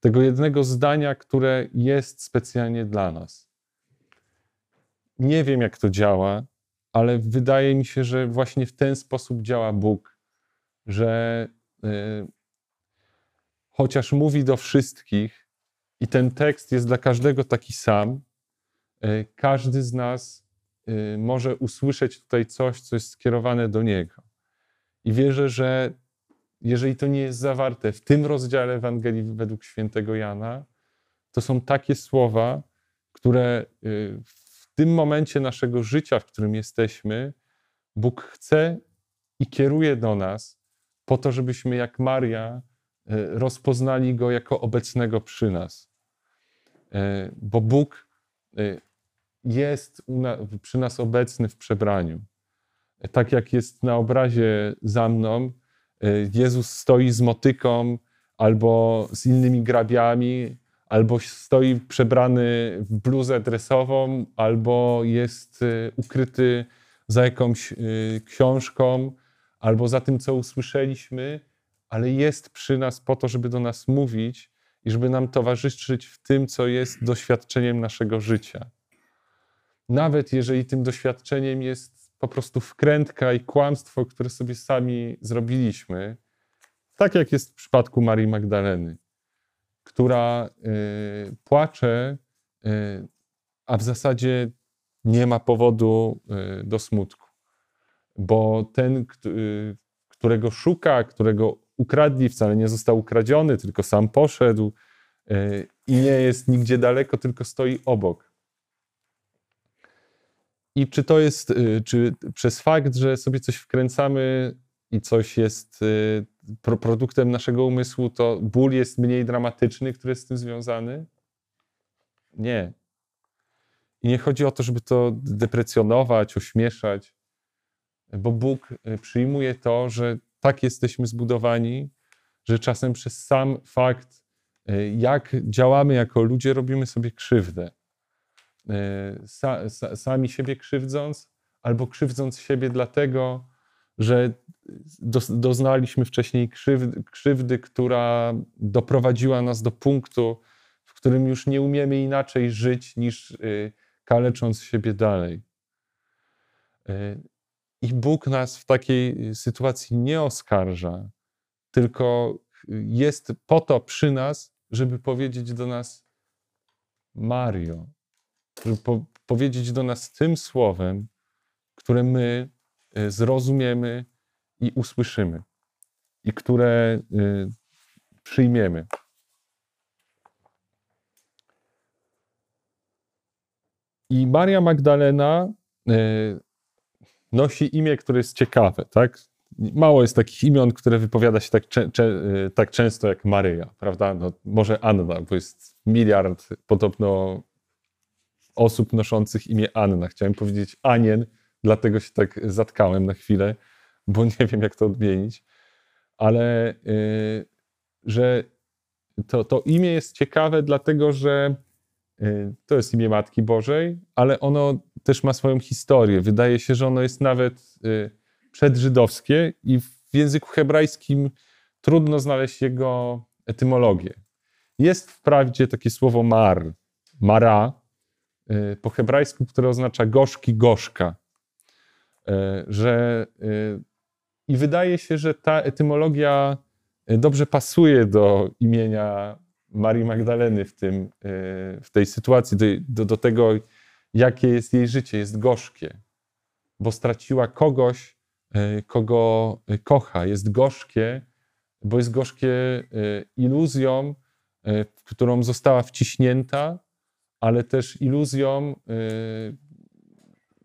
tego jednego zdania, które jest specjalnie dla nas. Nie wiem, jak to działa, ale wydaje mi się, że właśnie w ten sposób działa Bóg, że y, chociaż mówi do wszystkich i ten tekst jest dla każdego taki sam, y, każdy z nas y, może usłyszeć tutaj coś, co jest skierowane do niego. I wierzę, że jeżeli to nie jest zawarte w tym rozdziale Ewangelii według świętego Jana, to są takie słowa, które w w tym momencie naszego życia, w którym jesteśmy, Bóg chce i kieruje do nas po to, żebyśmy jak Maria e, rozpoznali Go jako obecnego przy nas. E, bo Bóg jest przy nas obecny w przebraniu. Tak jak jest na obrazie za mną, Jezus stoi z motyką albo z innymi grabiami, albo stoi przebrany w bluzę dresową, albo jest y, ukryty za jakąś y, książką, albo za tym, co usłyszeliśmy, ale jest przy nas po to, żeby do nas mówić i żeby nam towarzyszyć w tym, co jest doświadczeniem naszego życia. Nawet jeżeli tym doświadczeniem jest po prostu wkrętka i kłamstwo, które sobie sami zrobiliśmy, tak jak jest w przypadku Marii Magdaleny która y, płacze, y, a w zasadzie nie ma powodu y, do smutku. Bo ten, którego szuka, którego ukradli, wcale nie został ukradziony, tylko sam poszedł i nie jest nigdzie daleko, tylko stoi obok. I czy to jest, czy przez fakt, że sobie coś wkręcamy i coś jest produktem naszego umysłu, to ból jest mniej dramatyczny, który jest z tym związany? Nie. I nie chodzi o to, żeby to deprecjonować, ośmieszać, bo Bóg y, przyjmuje to, że tak jesteśmy zbudowani, że czasem przez sam fakt, y, jak działamy jako ludzie, robimy sobie krzywdę. Y, sami siebie krzywdząc, albo krzywdząc siebie dlatego, że doznaliśmy wcześniej krzywdy, krzywdy, która doprowadziła nas do punktu, w którym już nie umiemy inaczej żyć niż y, kalecząc siebie dalej. Y, I Bóg nas w takiej sytuacji nie oskarża, tylko jest po to przy nas, żeby powiedzieć do nas Mario, po powiedzieć do nas tym słowem, które my y, zrozumiemy i usłyszymy, i które y, przyjmiemy. I Maria Magdalena y, nosi imię, które jest ciekawe, tak? Mało jest takich imion, które wypowiada się tak, cze, cze, tak często jak Maryja, prawda? No, może Anna, bo jest miliard podobno osób noszących imię Anna. Chciałem powiedzieć Anien, dlatego się tak zatkałem na chwilę bo nie wiem, jak to odmienić, ale y, że to, to imię jest ciekawe, dlatego że y, to jest imię Matki Bożej, ale ono też ma swoją historię. Wydaje się, że ono jest nawet y, przedżydowskie i w języku hebrajskim trudno znaleźć jego etymologię. Jest wprawdzie takie słowo mar, mara, po hebrajsku, które oznacza gorzki, gorzka. Że, I wydaje się, że ta etymologia dobrze pasuje do imienia Marii Magdaleny w, tym, w tej sytuacji, do, do, do tego, jakie jest jej życie. Jest gorzkie, bo straciła kogoś, kogo kocha. Jest gorzkie, bo jest gorzkie iluzją, w którą została wciśnięta, ale też iluzją,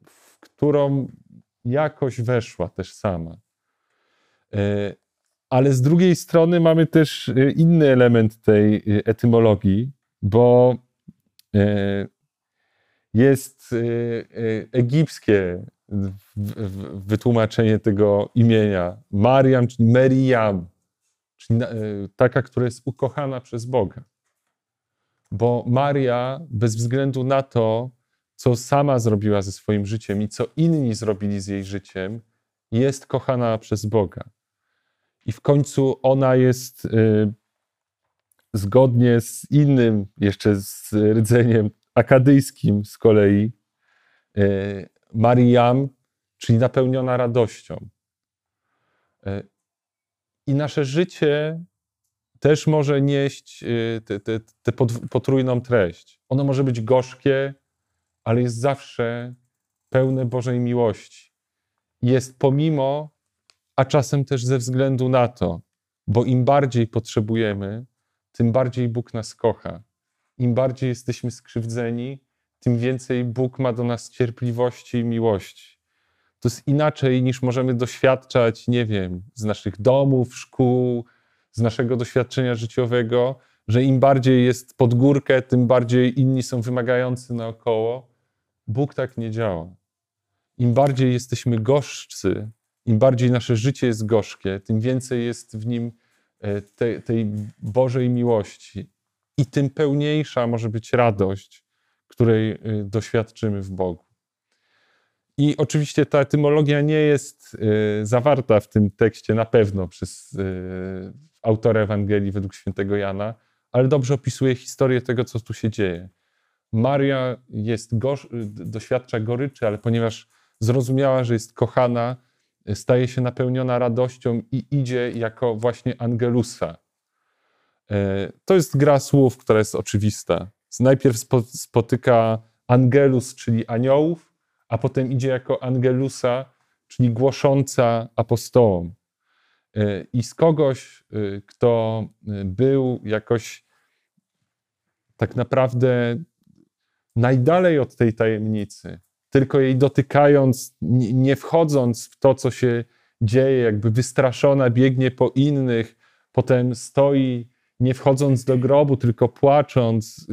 w którą jakoś weszła też sama. Ale z drugiej strony mamy też inny element tej etymologii, bo jest egipskie wytłumaczenie tego imienia. Mariam, czyli Meriam, czyli taka, która jest ukochana przez Boga. Bo Maria, bez względu na to, co sama zrobiła ze swoim życiem i co inni zrobili z jej życiem, jest kochana przez Boga. I w końcu ona jest y, zgodnie z innym, jeszcze z rdzeniem akadyjskim z kolei, y, Mariam, czyli napełniona radością. Y, I nasze życie też może nieść tę potrójną treść. Ono może być gorzkie, ale jest zawsze pełne Bożej miłości. Jest pomimo, a czasem też ze względu na to, bo im bardziej potrzebujemy, tym bardziej Bóg nas kocha. Im bardziej jesteśmy skrzywdzeni, tym więcej Bóg ma do nas cierpliwości i miłości. To jest inaczej niż możemy doświadczać, nie wiem, z naszych domów, szkół, z naszego doświadczenia życiowego, że im bardziej jest pod górkę, tym bardziej inni są wymagający naokoło. Bóg tak nie działa. Im bardziej jesteśmy gorzcy, im bardziej nasze życie jest gorzkie, tym więcej jest w nim e, tej, tej Bożej miłości i tym pełniejsza może być radość, której e, doświadczymy w Bogu. I oczywiście ta etymologia nie jest y, zawarta w tym tekście na pewno przez autora Ewangelii według świętego Jana, ale dobrze opisuje historię tego, co tu się dzieje. Maria jest doświadcza goryczy, ale ponieważ zrozumiała, że jest kochana, staje się napełniona radością i idzie jako właśnie Angelusa. To jest gra słów, która jest oczywista. Najpierw spotyka Angelus, czyli aniołów, a potem idzie jako Angelusa, czyli głosząca apostołom. E, I z kogoś, e, kto e, był jakoś tak naprawdę najdalej od tej tajemnicy, tylko jej dotykając, nie wchodząc w to, co się dzieje, jakby wystraszona biegnie po innych, potem stoi, nie wchodząc do grobu, tylko płacząc,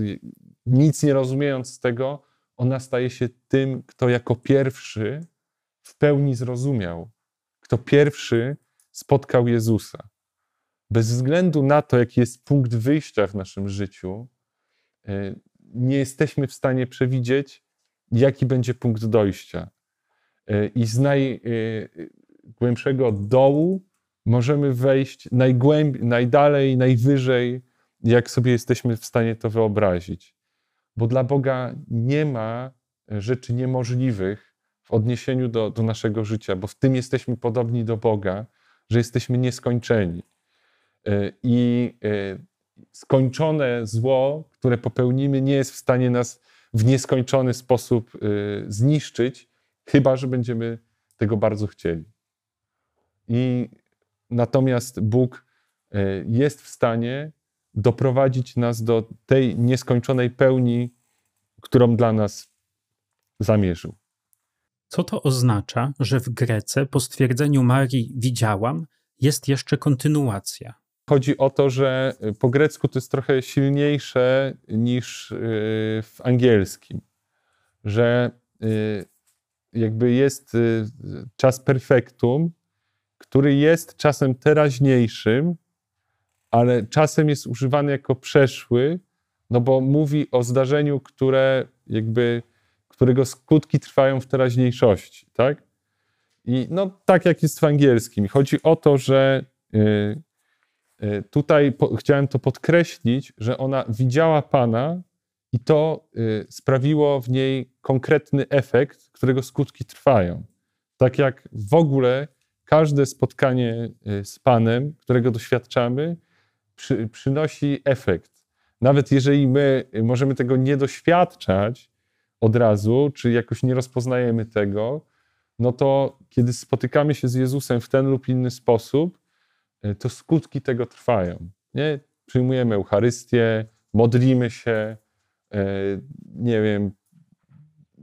nic nie rozumiejąc z tego, ona staje się tym, kto jako pierwszy w pełni zrozumiał, kto pierwszy spotkał Jezusa. Bez względu na to, jaki jest punkt wyjścia w naszym życiu, e, nie jesteśmy w stanie przewidzieć, jaki będzie punkt dojścia. E, I z najgłębszego dołu możemy wejść najgłębiej, najdalej, najwyżej, jak sobie jesteśmy w stanie to wyobrazić bo dla Boga nie ma rzeczy niemożliwych w odniesieniu do, do naszego życia, bo w tym jesteśmy podobni do Boga, że jesteśmy nieskończeni. E, I e, skończone zło, które popełnimy, nie jest w stanie nas w nieskończony sposób zniszczyć, chyba że będziemy tego bardzo chcieli. I natomiast Bóg jest w stanie doprowadzić nas do tej nieskończonej pełni, którą dla nas zamierzył. Co to oznacza, że w Grece po stwierdzeniu Marii widziałam jest jeszcze kontynuacja? Chodzi o to, że po grecku to jest trochę silniejsze niż y, w angielskim, że y, jakby jest y, czas perfektum, który jest czasem teraźniejszym, ale czasem jest używany jako przeszły, no bo mówi o zdarzeniu, które jakby, którego skutki trwają w teraźniejszości, tak? I no tak jak jest w angielskim. Chodzi o to, że y, y, tutaj po, chciałem to podkreślić, że ona widziała Pana i to y, sprawiło w niej konkretny efekt, którego skutki trwają. Tak jak w ogóle każde spotkanie z Panem, którego doświadczamy, przy, przynosi efekt. Nawet jeżeli my możemy tego nie doświadczać od razu, czy jakoś nie rozpoznajemy tego, no to kiedy spotykamy się z Jezusem w ten lub inny sposób, y, to skutki tego trwają. Nie? Przyjmujemy Eucharystię, modlimy się, E, nie wiem,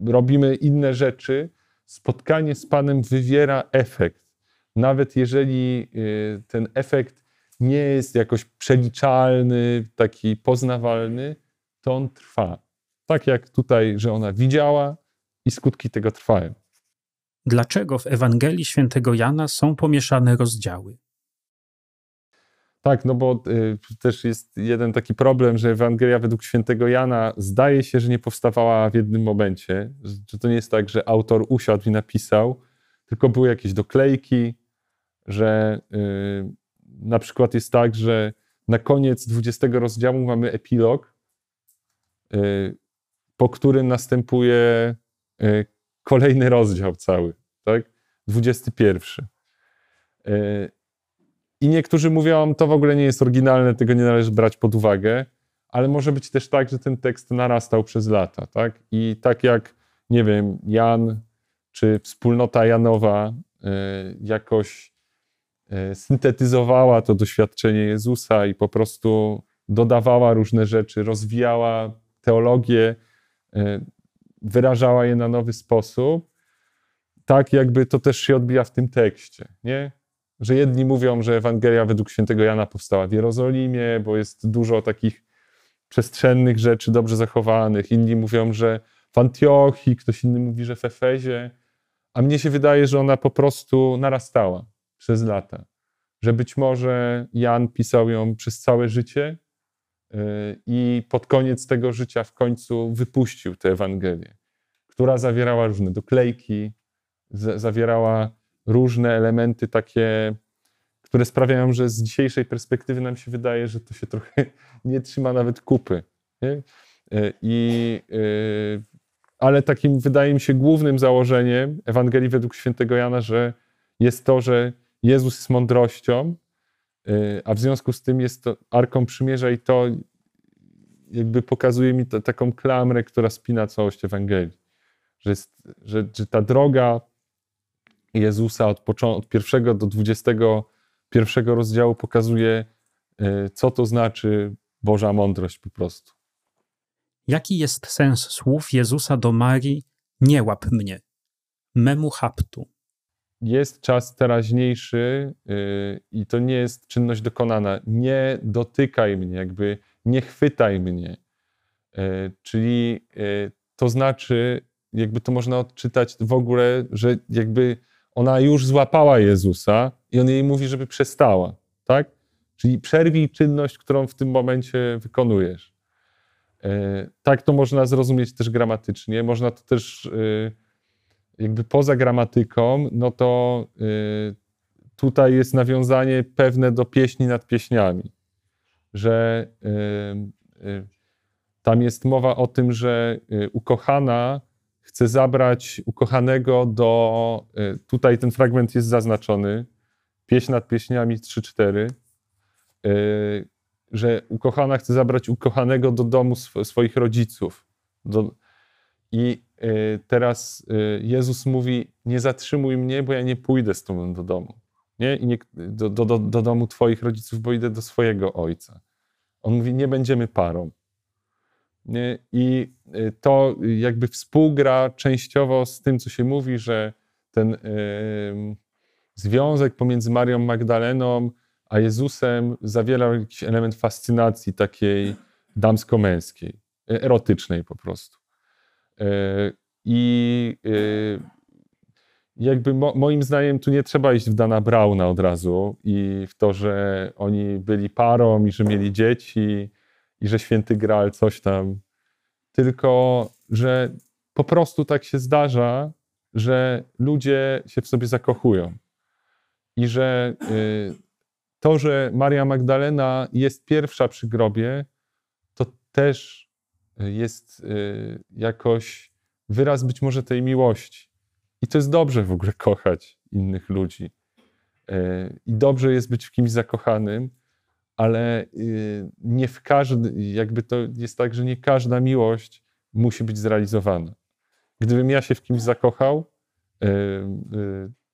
robimy inne rzeczy, spotkanie z Panem wywiera efekt. Nawet jeżeli e, ten efekt nie jest jakoś przeliczalny, taki poznawalny, to on trwa. Tak jak tutaj, że ona widziała i skutki tego trwają. Dlaczego w Ewangelii Świętego Jana są pomieszane rozdziały? Tak, no bo y, też jest jeden taki problem, że Ewangelia według świętego Jana zdaje się, że nie powstawała w jednym momencie, że to nie jest tak, że autor usiadł i napisał, tylko były jakieś doklejki, że y, na przykład jest tak, że na koniec 20 rozdziału mamy epilog, y, po którym następuje y, kolejny rozdział cały, tak? 21. Y, i niektórzy mówią, to w ogóle nie jest oryginalne, tego nie należy brać pod uwagę, ale może być też tak, że ten tekst narastał przez lata, tak? I tak jak, nie wiem, Jan czy wspólnota Janowa y, jakoś syntetyzowała to doświadczenie Jezusa i po prostu dodawała różne rzeczy, rozwijała teologię, wyrażała je na nowy sposób, tak jakby to też się odbija w tym tekście, nie? że jedni mówią, że Ewangelia według świętego Jana powstała w Jerozolimie, bo jest dużo takich przestrzennych rzeczy dobrze zachowanych. Inni mówią, że w Antiochii, ktoś inny mówi, że w Efezie. A mnie się wydaje, że ona po prostu narastała przez lata. Że być może Jan pisał ją przez całe życie i pod koniec tego życia w końcu wypuścił tę Ewangelię, która zawierała różne doklejki, zawierała różne elementy takie, które sprawiają, że z dzisiejszej perspektywy nam się wydaje, że to się trochę nie trzyma nawet kupy. Nie? E, I, e, ale takim, wydaje mi się, głównym założeniem Ewangelii według świętego Jana, że jest to, że Jezus jest mądrością, a w związku z tym jest to Arką Przymierza i to jakby pokazuje mi to, taką klamrę, która spina całość Ewangelii. Że, jest, że, że ta droga Jezusa od, od pierwszego do dwudziestego pierwszego rozdziału pokazuje, e, co to znaczy Boża mądrość po prostu. Jaki jest sens słów Jezusa do Marii? Nie łap mnie, memu haptu. Jest czas teraźniejszy e, i to nie jest czynność dokonana. Nie dotykaj mnie, jakby nie chwytaj mnie. E, czyli to znaczy, jakby to można odczytać w ogóle, że jakby ona już złapała Jezusa i on jej mówi, żeby przestała, tak? Czyli przerwij czynność, którą w tym momencie wykonujesz. Tak to można zrozumieć też gramatycznie. Można to też jakby poza gramatyką, no to e, tutaj jest nawiązanie pewne do pieśni nad pieśniami, że tam jest mowa o tym, że ukochana chce zabrać ukochanego do. Y, tutaj ten fragment jest zaznaczony. Pieśń nad pieśniami 3-4. Y, że ukochana chce zabrać ukochanego do domu sw swoich rodziców. Do, I y, teraz Jezus mówi: Nie zatrzymuj mnie, bo ja nie pójdę z tobą do domu. Nie? I nie, do, do, do domu Twoich rodziców, bo idę do swojego ojca. On mówi: Nie będziemy parą. I y, to jakby współgra częściowo z tym, co się mówi, że ten związek pomiędzy Marią Magdaleną a Jezusem zawierał jakiś element fascynacji takiej damsko-męskiej, erotycznej po prostu. E, I y, jakby mo, moim zdaniem tu nie trzeba iść w Dana Brauna od razu i w to, że oni byli parą i że mieli dzieci i że święty Graal coś tam, tylko że po prostu tak się zdarza, że ludzie się w sobie zakochują. I że y, to, że Maria Magdalena jest pierwsza przy grobie, to też jest jakoś wyraz być może tej miłości. I to jest dobrze w ogóle kochać innych ludzi. I dobrze jest być w kimś zakochanym, ale nie w każdy, jakby to jest tak, że nie każda miłość musi być zrealizowana. Gdybym ja się w kimś zakochał,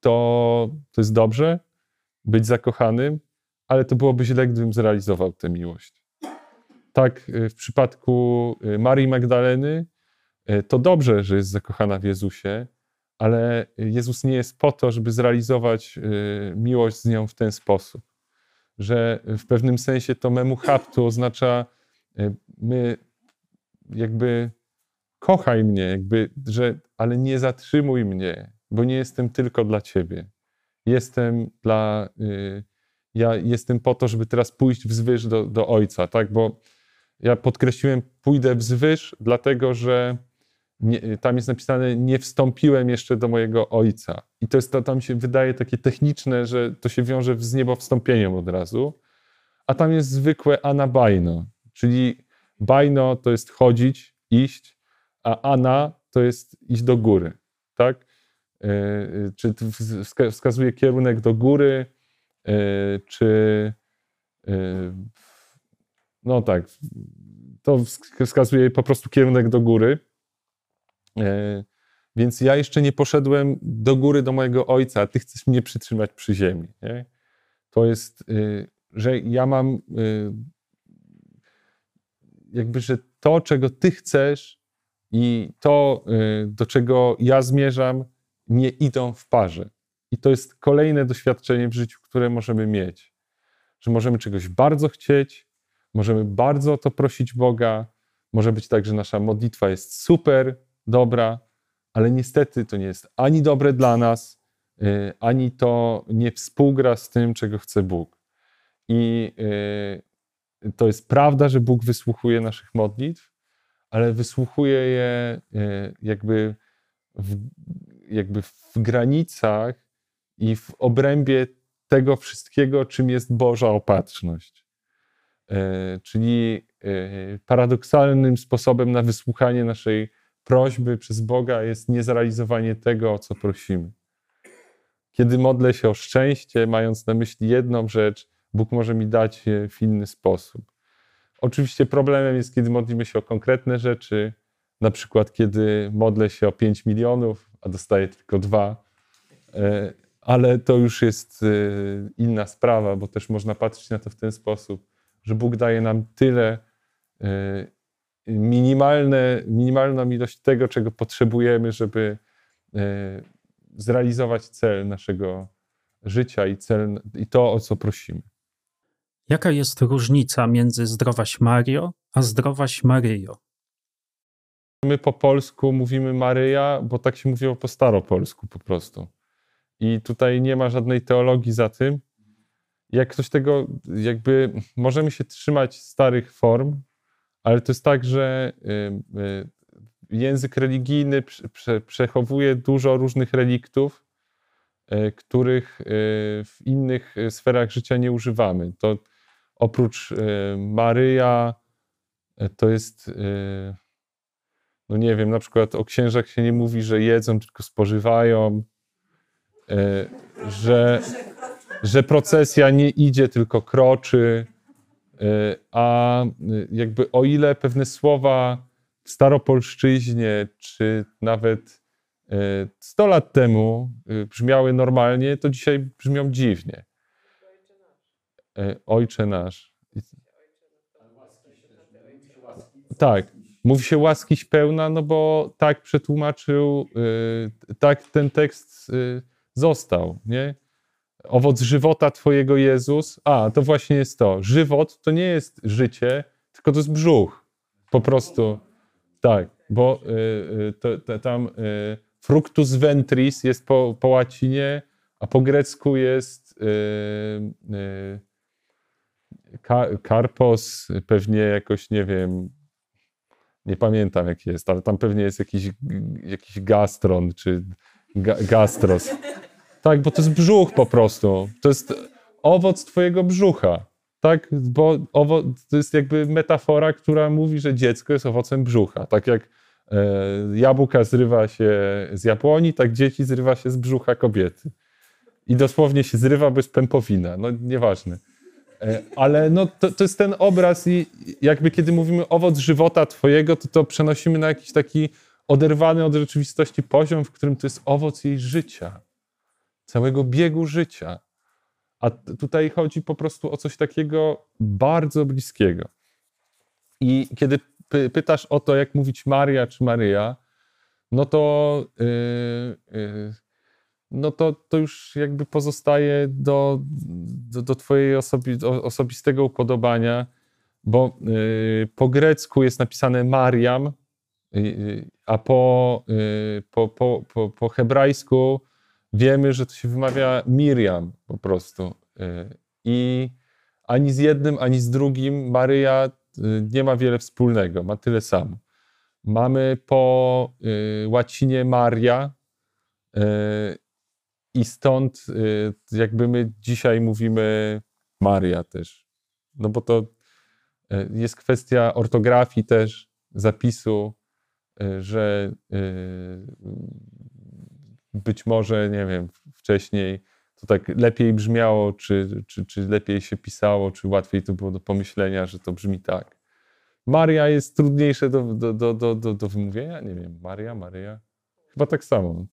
to, to jest dobrze być zakochanym, ale to byłoby źle, gdybym zrealizował tę miłość. Tak w przypadku Marii Magdaleny, to dobrze, że jest zakochana w Jezusie, ale Jezus nie jest po to, żeby zrealizować miłość z nią w ten sposób. Że w pewnym sensie to memu haptu oznacza my jakby kochaj mnie, jakby, że, ale nie zatrzymuj mnie, bo nie jestem tylko dla ciebie. Jestem dla, y, ja jestem po to, żeby teraz pójść wzwyż do, do Ojca, tak, bo ja podkreśliłem, pójdę wzwyż, dlatego że nie, tam jest napisane, nie wstąpiłem jeszcze do mojego Ojca. I to jest, to tam się wydaje takie techniczne, że to się wiąże z niebowstąpieniem od razu, a tam jest zwykłe anabajno, czyli bajno to jest chodzić, iść, a ana to jest iść do góry, tak? E, czy wskazuje kierunek do góry, e, czy no tak, to wskazuje po prostu kierunek do góry. Więc ja jeszcze nie poszedłem do góry do mojego ojca, a ty chcesz mnie przytrzymać przy ziemi. Nie? To jest, że ja mam jakby, że to, czego ty chcesz i to, do czego ja zmierzam, nie idą w parze. I to jest kolejne doświadczenie w życiu, które możemy mieć. Że możemy czegoś bardzo chcieć, możemy bardzo o to prosić Boga. Może być tak, że nasza modlitwa jest super, dobra, ale niestety to nie jest ani dobre dla nas, y, ani to nie współgra z tym, czego chce Bóg. I y, to jest prawda, że Bóg wysłuchuje naszych modlitw, ale wysłuchuje je y, jakby w jakby w granicach i w obrębie tego wszystkiego, czym jest Boża opatrzność. E, czyli e, paradoksalnym sposobem na wysłuchanie naszej prośby przez Boga jest niezrealizowanie tego, o co prosimy. Kiedy modlę się o szczęście, mając na myśli jedną rzecz, Bóg może mi dać je w inny sposób. Oczywiście problemem jest, kiedy modlimy się o konkretne rzeczy, na przykład kiedy modlę się o 5 milionów, a dostaję tylko dwa, e, ale to już jest e, inna sprawa, bo też można patrzeć na to w ten sposób, że Bóg daje nam tyle e, minimalne, minimalną ilość tego, czego potrzebujemy, żeby zrealizować cel naszego życia i, cel, i to, o co prosimy. Jaka jest różnica między zdrowaś Mario a zdrowaś Maryjo? My po polsku mówimy Maryja, bo tak się mówiło po staropolsku po prostu. I tutaj nie ma żadnej teologii za tym. Jak ktoś tego, jakby możemy się trzymać starych form, ale to jest tak, że y, y, język religijny przechowuje dużo różnych reliktów, y, których w innych sferach życia nie używamy. To oprócz Maryja to jest no nie wiem, na przykład o księżach się nie mówi, że jedzą, tylko spożywają, że, że procesja nie idzie, tylko kroczy, e, a jakby o ile pewne słowa w staropolszczyźnie, czy nawet 100 e, lat temu brzmiały normalnie, to dzisiaj brzmią dziwnie. Ojcze nasz. Tak, Mówi się łaskiś pełna, no bo tak przetłumaczył, tak ten tekst został, nie? Owoc żywota Twojego Jezus. A, to właśnie jest to. Żywot to nie jest życie, tylko to jest brzuch. Po prostu. Tak, bo yy, to, to, tam y, fructus ventris jest po, po łacinie, a po grecku jest y, y, karpos, pewnie jakoś, nie wiem, nie pamiętam jaki jest, ale tam pewnie jest jakiś, jakiś gastron czy ga, gastros. Tak, bo to jest brzuch po prostu. To jest owoc twojego brzucha. tak? Bo owo, to jest jakby metafora, która mówi, że dziecko jest owocem brzucha. Tak jak e, jabłka zrywa się z jabłoni, tak dzieci zrywa się z brzucha kobiety. I dosłownie się zrywa bez pępowina. No nieważne. E, ale no, to, to jest ten obraz i jakby kiedy mówimy owoc żywota twojego, to to przenosimy na jakiś taki oderwany od rzeczywistości poziom, w którym to jest owoc jej życia. Całego biegu życia. A tutaj chodzi po prostu o coś takiego bardzo bliskiego. I kiedy py pytasz o to, jak mówić Maria czy Maryja, no to, yy, yy, no to, to już jakby pozostaje do, do, do Twojej osobi osobistego upodobania, bo yy, po grecku jest napisane Mariam, y, y, a po, y, po, po, po, po hebrajsku wiemy, że to się wymawia Miriam po prostu. Y, I ani z jednym, ani z drugim Maryja y, nie ma wiele wspólnego, ma tyle samo. Mamy po y, łacinie Maria i stąd jakby my dzisiaj mówimy Maria też. No bo to jest kwestia ortografii też, zapisu, że być może, nie wiem, wcześniej to tak lepiej brzmiało, czy, czy, czy lepiej się pisało, czy łatwiej to było do pomyślenia, że to brzmi tak. Maria jest trudniejsze do, do, do, do, do, do wymówienia? Nie wiem. Maria, Maria? Chyba tak samo.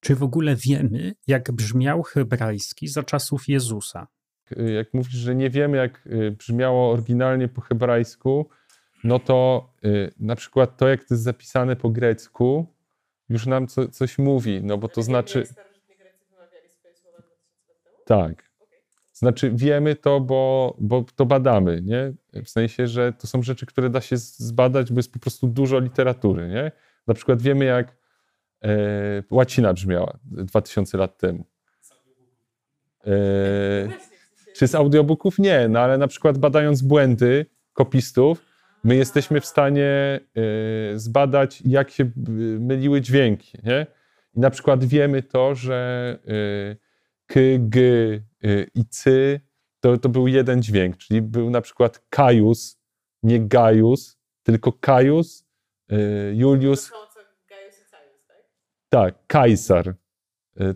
Czy w ogóle wiemy, jak brzmiał hebrajski za czasów Jezusa? Jak mówisz, że nie wiemy, jak y, brzmiało oryginalnie po hebrajsku, no to y, na przykład to, jak to jest zapisane po grecku, już nam co, coś mówi, no bo to znaczy... Tak. Znaczy wiemy to, bo, bo to badamy, nie? W sensie, że to są rzeczy, które da się zbadać, bo jest po prostu dużo literatury, nie? Na przykład wiemy, jak e, łacina brzmiała 2000 lat temu. E, czy z audiobooków? Nie, no ale na przykład badając błędy kopistów, my jesteśmy w stanie y, zbadać, jak się y, myliły dźwięki. Nie? I na przykład wiemy to, że y, k, g i cy to, to był jeden dźwięk, czyli był na przykład Kajus, nie Gajus, tylko Kajus, Julius. Tak? tak, Kajsar.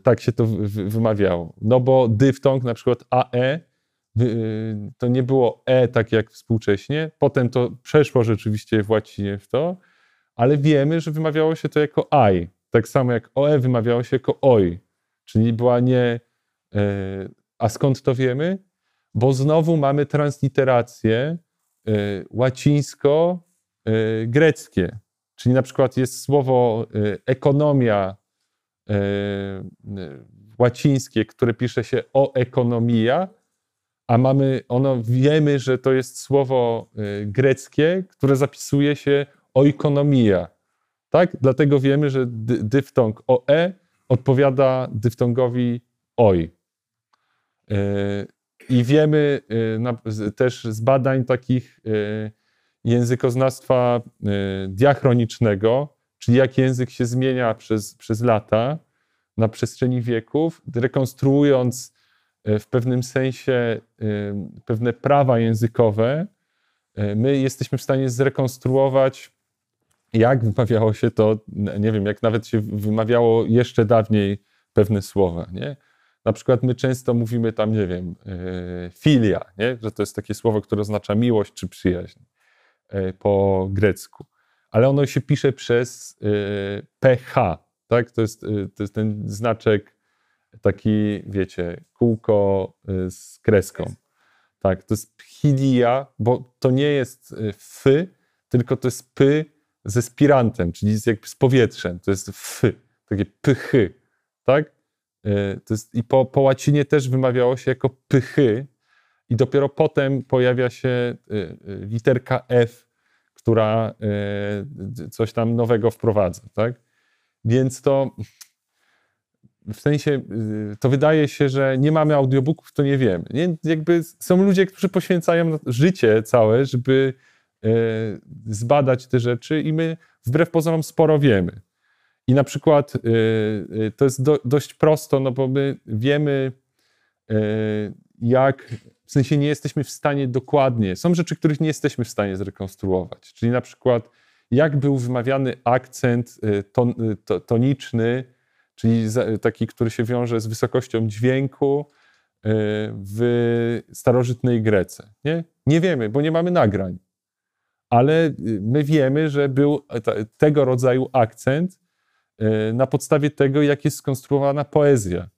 Tak się to wymawiało. No bo dyftong, na przykład AE, to nie było E tak jak współcześnie. Potem to przeszło rzeczywiście w łacinie w to, ale wiemy, że wymawiało się to jako I. Tak samo jak OE wymawiało się jako OI. Czyli była nie. E, a skąd to wiemy? Bo znowu mamy transliterację e, łacińsko-greckie. Czyli na przykład jest słowo e, ekonomia łacińskie, które pisze się o ekonomia, a mamy, ono wiemy, że to jest słowo y, greckie, które zapisuje się oikonomia. Tak? Dlatego wiemy, że dyftong oe odpowiada dyftongowi oj. Y, I wiemy y, też z badań takich językoznawstwa diachronicznego, czyli jak język się zmienia przez, przez lata na przestrzeni wieków, rekonstruując w pewnym sensie e, pewne prawa językowe, e, my jesteśmy w stanie zrekonstruować, jak wymawiało się to, nie wiem, jak nawet się wymawiało jeszcze dawniej pewne słowa, nie? Na przykład my często mówimy tam, nie wiem, filia, nie? że to jest takie słowo, które oznacza miłość czy przyjaźń po grecku. Ale ono się pisze przez ph, tak? To jest, to jest ten znaczek taki, wiecie, kółko y, z kreską. Tak, to jest pchidia, bo to nie jest y, fy, tylko to jest py ze spirantem, czyli z, jakby z powietrzem. To jest fy, takie pychy, tak? Y, to jest, I po, po łacinie też wymawiało się jako pychy i dopiero potem pojawia się literka F, która coś tam nowego wprowadza, tak? Więc to w sensie y, to wydaje się, że nie mamy audiobooków, to nie wiemy. Nie? Jakby są ludzie, którzy poświęcają życie całe, żeby e, zbadać te rzeczy i my wbrew pozorom sporo wiemy. I na przykład e, to jest do, dość prosto, no bo my wiemy, jak, w sensie nie jesteśmy w stanie dokładnie, są rzeczy, których nie jesteśmy w stanie zrekonstruować, czyli na przykład jak był wymawiany akcent y, ton, to, toniczny, czyli taki, który się wiąże z wysokością dźwięku w starożytnej Grece. Nie, nie wiemy, bo nie mamy nagrań ale y, my wiemy, że był tego rodzaju akcent y, na podstawie tego, jak jest skonstruowana poezja.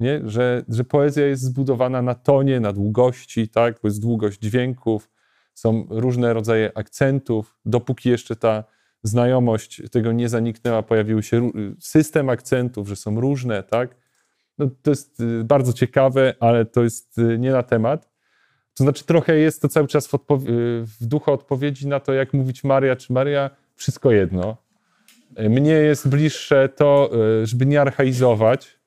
Nie? Że, że poezja jest zbudowana na tonie, na długości, tak? bo jest długość dźwięków, są różne rodzaje akcentów. Dopóki jeszcze ta znajomość tego nie zaniknęła, pojawił się system akcentów, że są różne. Tak? No, to jest y, bardzo ciekawe, ale to jest nie na temat. To znaczy trochę jest to cały czas w, w duchu odpowiedzi na to, jak mówić Maria czy Maria, wszystko jedno. Mnie jest bliższe to, żeby nie archaizować.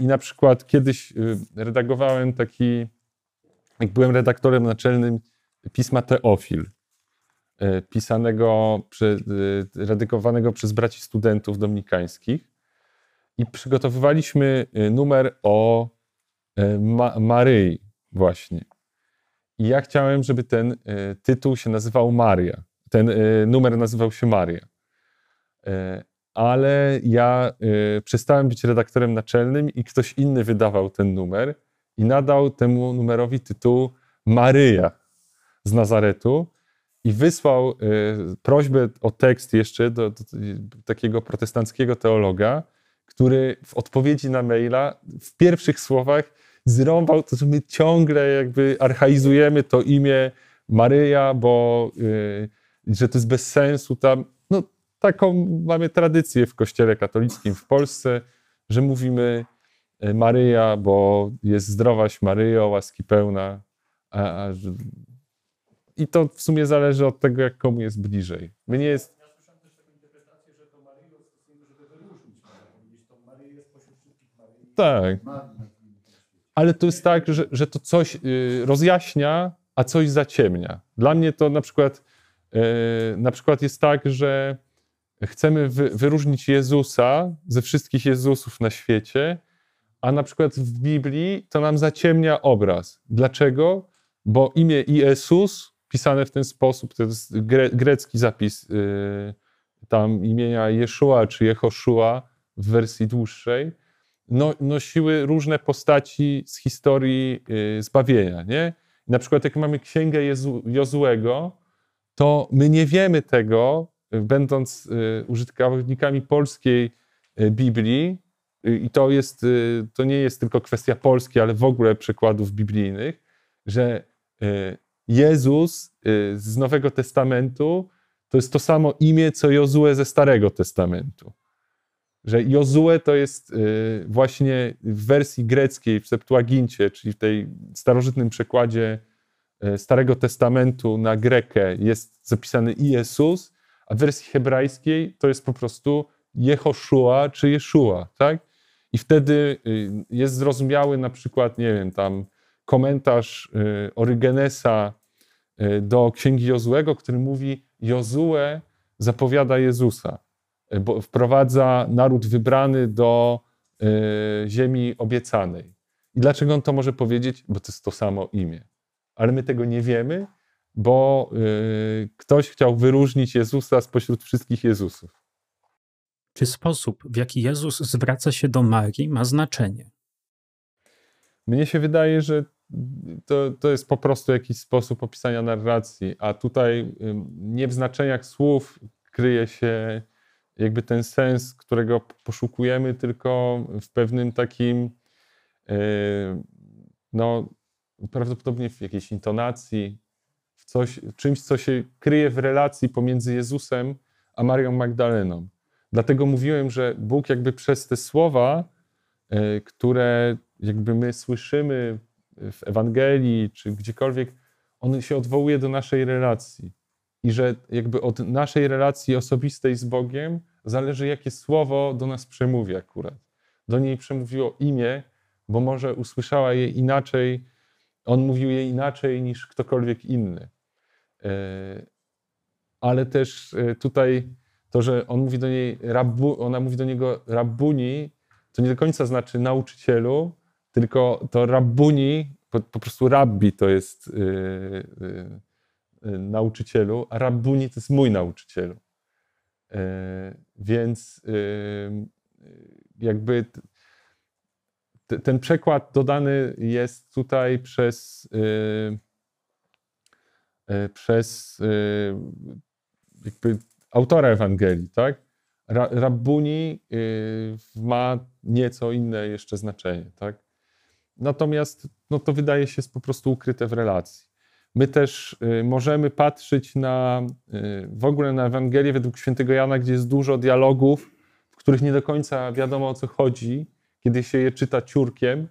I na przykład kiedyś redagowałem taki, jak byłem redaktorem naczelnym pisma Teofil, pisanego, redagowanego przez braci studentów dominikańskich. I przygotowywaliśmy numer o Ma Maryi Właśnie. I ja chciałem, żeby ten tytuł się nazywał Maria. Ten numer nazywał się Maria. Ale ja przestałem być redaktorem naczelnym i ktoś inny wydawał ten numer i nadał temu numerowi tytuł Maryja z Nazaretu i wysłał prośbę o tekst jeszcze do, do, takiego protestanckiego teologa, który w odpowiedzi na maila w pierwszych słowach zrąbał to, że my ciągle jakby archaizujemy to imię Maryja, bo yy, że to jest bez sensu tam. No, taką mamy tradycję w kościele katolickim w Polsce, że mówimy y, Maryja, bo jest zdrowaś Maryjo, łaski pełna. A, a, I to w sumie zależy od tego, jak komu jest bliżej. My nie jest... Tak ale to jest tak, że, że to coś y, rozjaśnia, a coś zaciemnia. Dla mnie to na przykład, y, na przykład jest tak, że chcemy wy, wyróżnić Jezusa ze wszystkich Jezusów na świecie, a na przykład w Biblii to nam zaciemnia obraz. Dlaczego? Bo imię Jezus pisane w ten sposób, to jest gre, grecki zapis y, tam imienia Jeszua czy Jehoszua w wersji dłuższej, no, nosiły różne postaci z historii y, zbawienia. Nie? Na przykład, jak mamy księgę Jezu, Jozuego, to my nie wiemy tego, y, będąc y, użytkownikami polskiej Biblii, i to, jest, to nie jest tylko kwestia Polski, ale w ogóle przekładów biblijnych, że Jezus z Nowego Testamentu to jest to samo imię, co Jozue ze Starego Testamentu że Jozue to jest y, właśnie w wersji greckiej, w Septuagincie, czyli w tej starożytnym przekładzie y, Starego Testamentu na grekę jest zapisany Jezus, a w wersji hebrajskiej to jest po prostu Jehoszua czy Jeszua, tak? I wtedy y, jest zrozumiały na przykład, nie wiem, tam komentarz Orygenesa do Księgi Jozuego, który mówi Jozue zapowiada Jezusa bo wprowadza naród wybrany do y, ziemi obiecanej. I dlaczego on to może powiedzieć? Bo to jest to samo imię. Ale my tego nie wiemy, bo y, ktoś chciał wyróżnić Jezusa spośród wszystkich Jezusów. Czy sposób, w jaki Jezus zwraca się do Marii, ma znaczenie? Mnie się wydaje, że to, to jest po prostu jakiś sposób opisania narracji, a tutaj nie w znaczeniach słów kryje się jakby ten sens, którego poszukujemy, tylko w pewnym takim, e, no prawdopodobnie w jakiejś intonacji, w coś, czymś, co się kryje w relacji pomiędzy Jezusem a Marią Magdaleną. Dlatego mówiłem, że Bóg jakby przez te słowa, e, które jakby my słyszymy w Ewangelii czy gdziekolwiek, on się odwołuje do naszej relacji. I że jakby od naszej relacji osobistej z Bogiem zależy, jakie słowo do nas przemówi akurat. Do niej przemówiło imię, bo może usłyszała je inaczej, on mówił jej inaczej niż ktokolwiek inny. E, ale też e, tutaj to, że on mówi do niej, rabbu, ona mówi do niego rabbuni, to nie do końca znaczy nauczycielu, tylko to rabbuni, po, po prostu rabbi to jest y, y, y, nauczycielu, a rabbuni to jest mój nauczycielu. Więc jakby ten przekład dodany jest tutaj przez, przez jakby autora Ewangelii, tak? Rabbuni ma nieco inne jeszcze znaczenie, tak? Natomiast no, to wydaje się po prostu ukryte w relacji. My też y, możemy patrzeć na y, w ogóle na Ewangelię według świętego Jana, gdzie jest dużo dialogów, w których nie do końca wiadomo o co chodzi, kiedy się je czyta ciurkiem.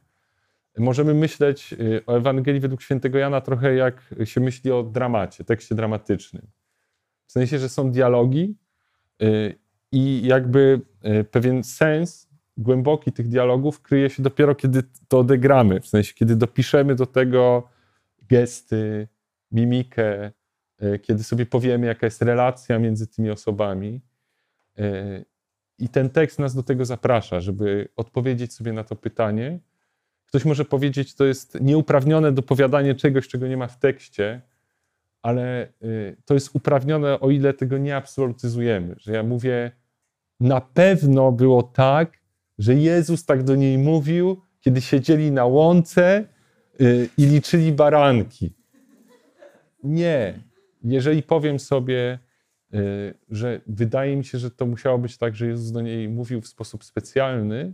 Możemy myśleć y, o Ewangelii według świętego Jana trochę jak się myśli o dramacie, tekście dramatycznym. W sensie, że są dialogi i jakby pewien sens głęboki tych dialogów kryje się dopiero, kiedy to odegramy, w sensie, kiedy dopiszemy do tego gesty, mimikę, e, kiedy sobie powiemy, jaka jest relacja między tymi osobami. E, I ten tekst nas do tego zaprasza, żeby odpowiedzieć sobie na to pytanie. Ktoś może powiedzieć, to jest nieuprawnione dopowiadanie czegoś, czego nie ma w tekście, ale e, to jest uprawnione, o ile tego nie absolutyzujemy. Że ja mówię, na pewno było tak, że Jezus tak do niej mówił, kiedy siedzieli na łące yy, i liczyli baranki. Nie. Jeżeli powiem sobie, yy, że wydaje mi się, że to musiało być tak, że Jezus do niej mówił w sposób specjalny,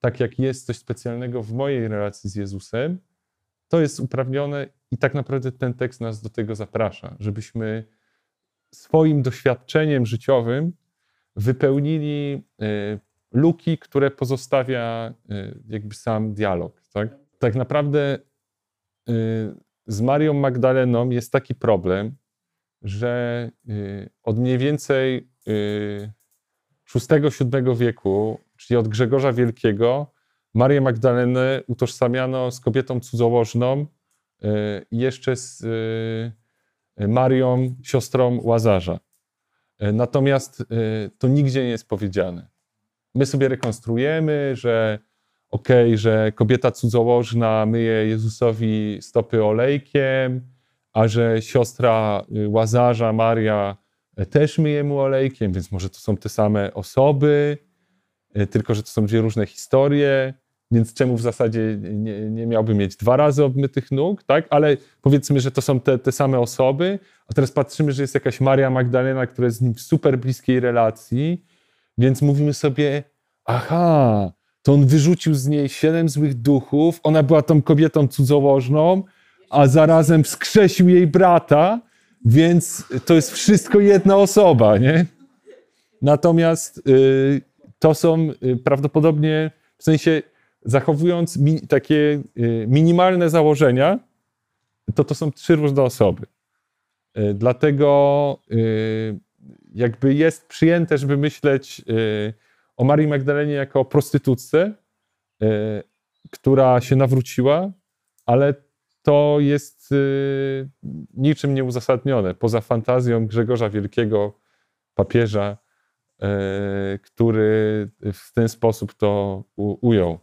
tak jak jest coś specjalnego w mojej relacji z Jezusem, to jest uprawnione i tak naprawdę ten tekst nas do tego zaprasza, żebyśmy swoim doświadczeniem życiowym wypełnili yy, luki, które pozostawia y, jakby sam dialog. Tak, tak naprawdę y, z Marią Magdaleną jest taki problem, że y, od mniej więcej VI-VII wieku, czyli od Grzegorza Wielkiego, Marię Magdalenę utożsamiano z kobietą cudzołożną i jeszcze z Marią, siostrą Łazarza. Natomiast to nigdzie nie jest powiedziane my sobie rekonstruujemy, że okej, okay, że kobieta cudzołożna myje Jezusowi stopy olejkiem, a że siostra y, Łazarza, Maria, e, też myje mu olejkiem, więc może to są te same osoby, e, tylko że to są dwie różne historie, więc czemu w zasadzie nie, nie miałby mieć dwa razy obmytych nóg, tak? Ale powiedzmy, że to są te, te same osoby, a teraz patrzymy, że jest jakaś Maria Magdalena, która jest z nim w super bliskiej relacji, więc mówimy sobie, aha, to on wyrzucił z niej siedem złych duchów, ona była tą kobietą cudzołożną, a zarazem wskrzesił jej brata, więc to jest wszystko jedna osoba, nie? Natomiast y, to są y, prawdopodobnie, w sensie zachowując mi, takie y, minimalne założenia, to to są trzy różne osoby. Y, dlatego jakby jest przyjęte, żeby myśleć y, o Marii Magdalenie jako o prostytutce, y, która się nawróciła, ale to jest y, niczym nieuzasadnione, poza fantazją Grzegorza Wielkiego, papieża, który w ten sposób to ujął.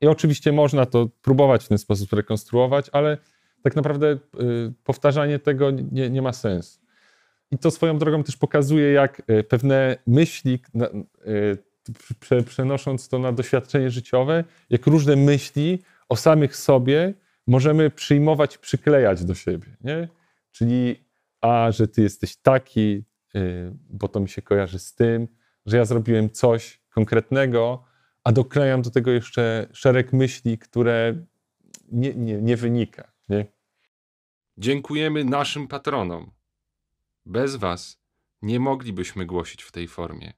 I oczywiście można to próbować w ten sposób rekonstruować, ale tak naprawdę powtarzanie tego nie, nie ma sensu. I to swoją drogą też pokazuje, jak e, pewne myśli, e, przenosząc to na doświadczenie życiowe, jak różne myśli o samych sobie możemy przyjmować, przyklejać do siebie. Nie? Czyli, a że ty jesteś taki, e, bo to mi się kojarzy z tym, że ja zrobiłem coś konkretnego, a doklejam do tego jeszcze szereg myśli, które nie, nie, nie wynika. Nie? Dziękujemy naszym patronom. Bez Was nie moglibyśmy głosić w tej formie.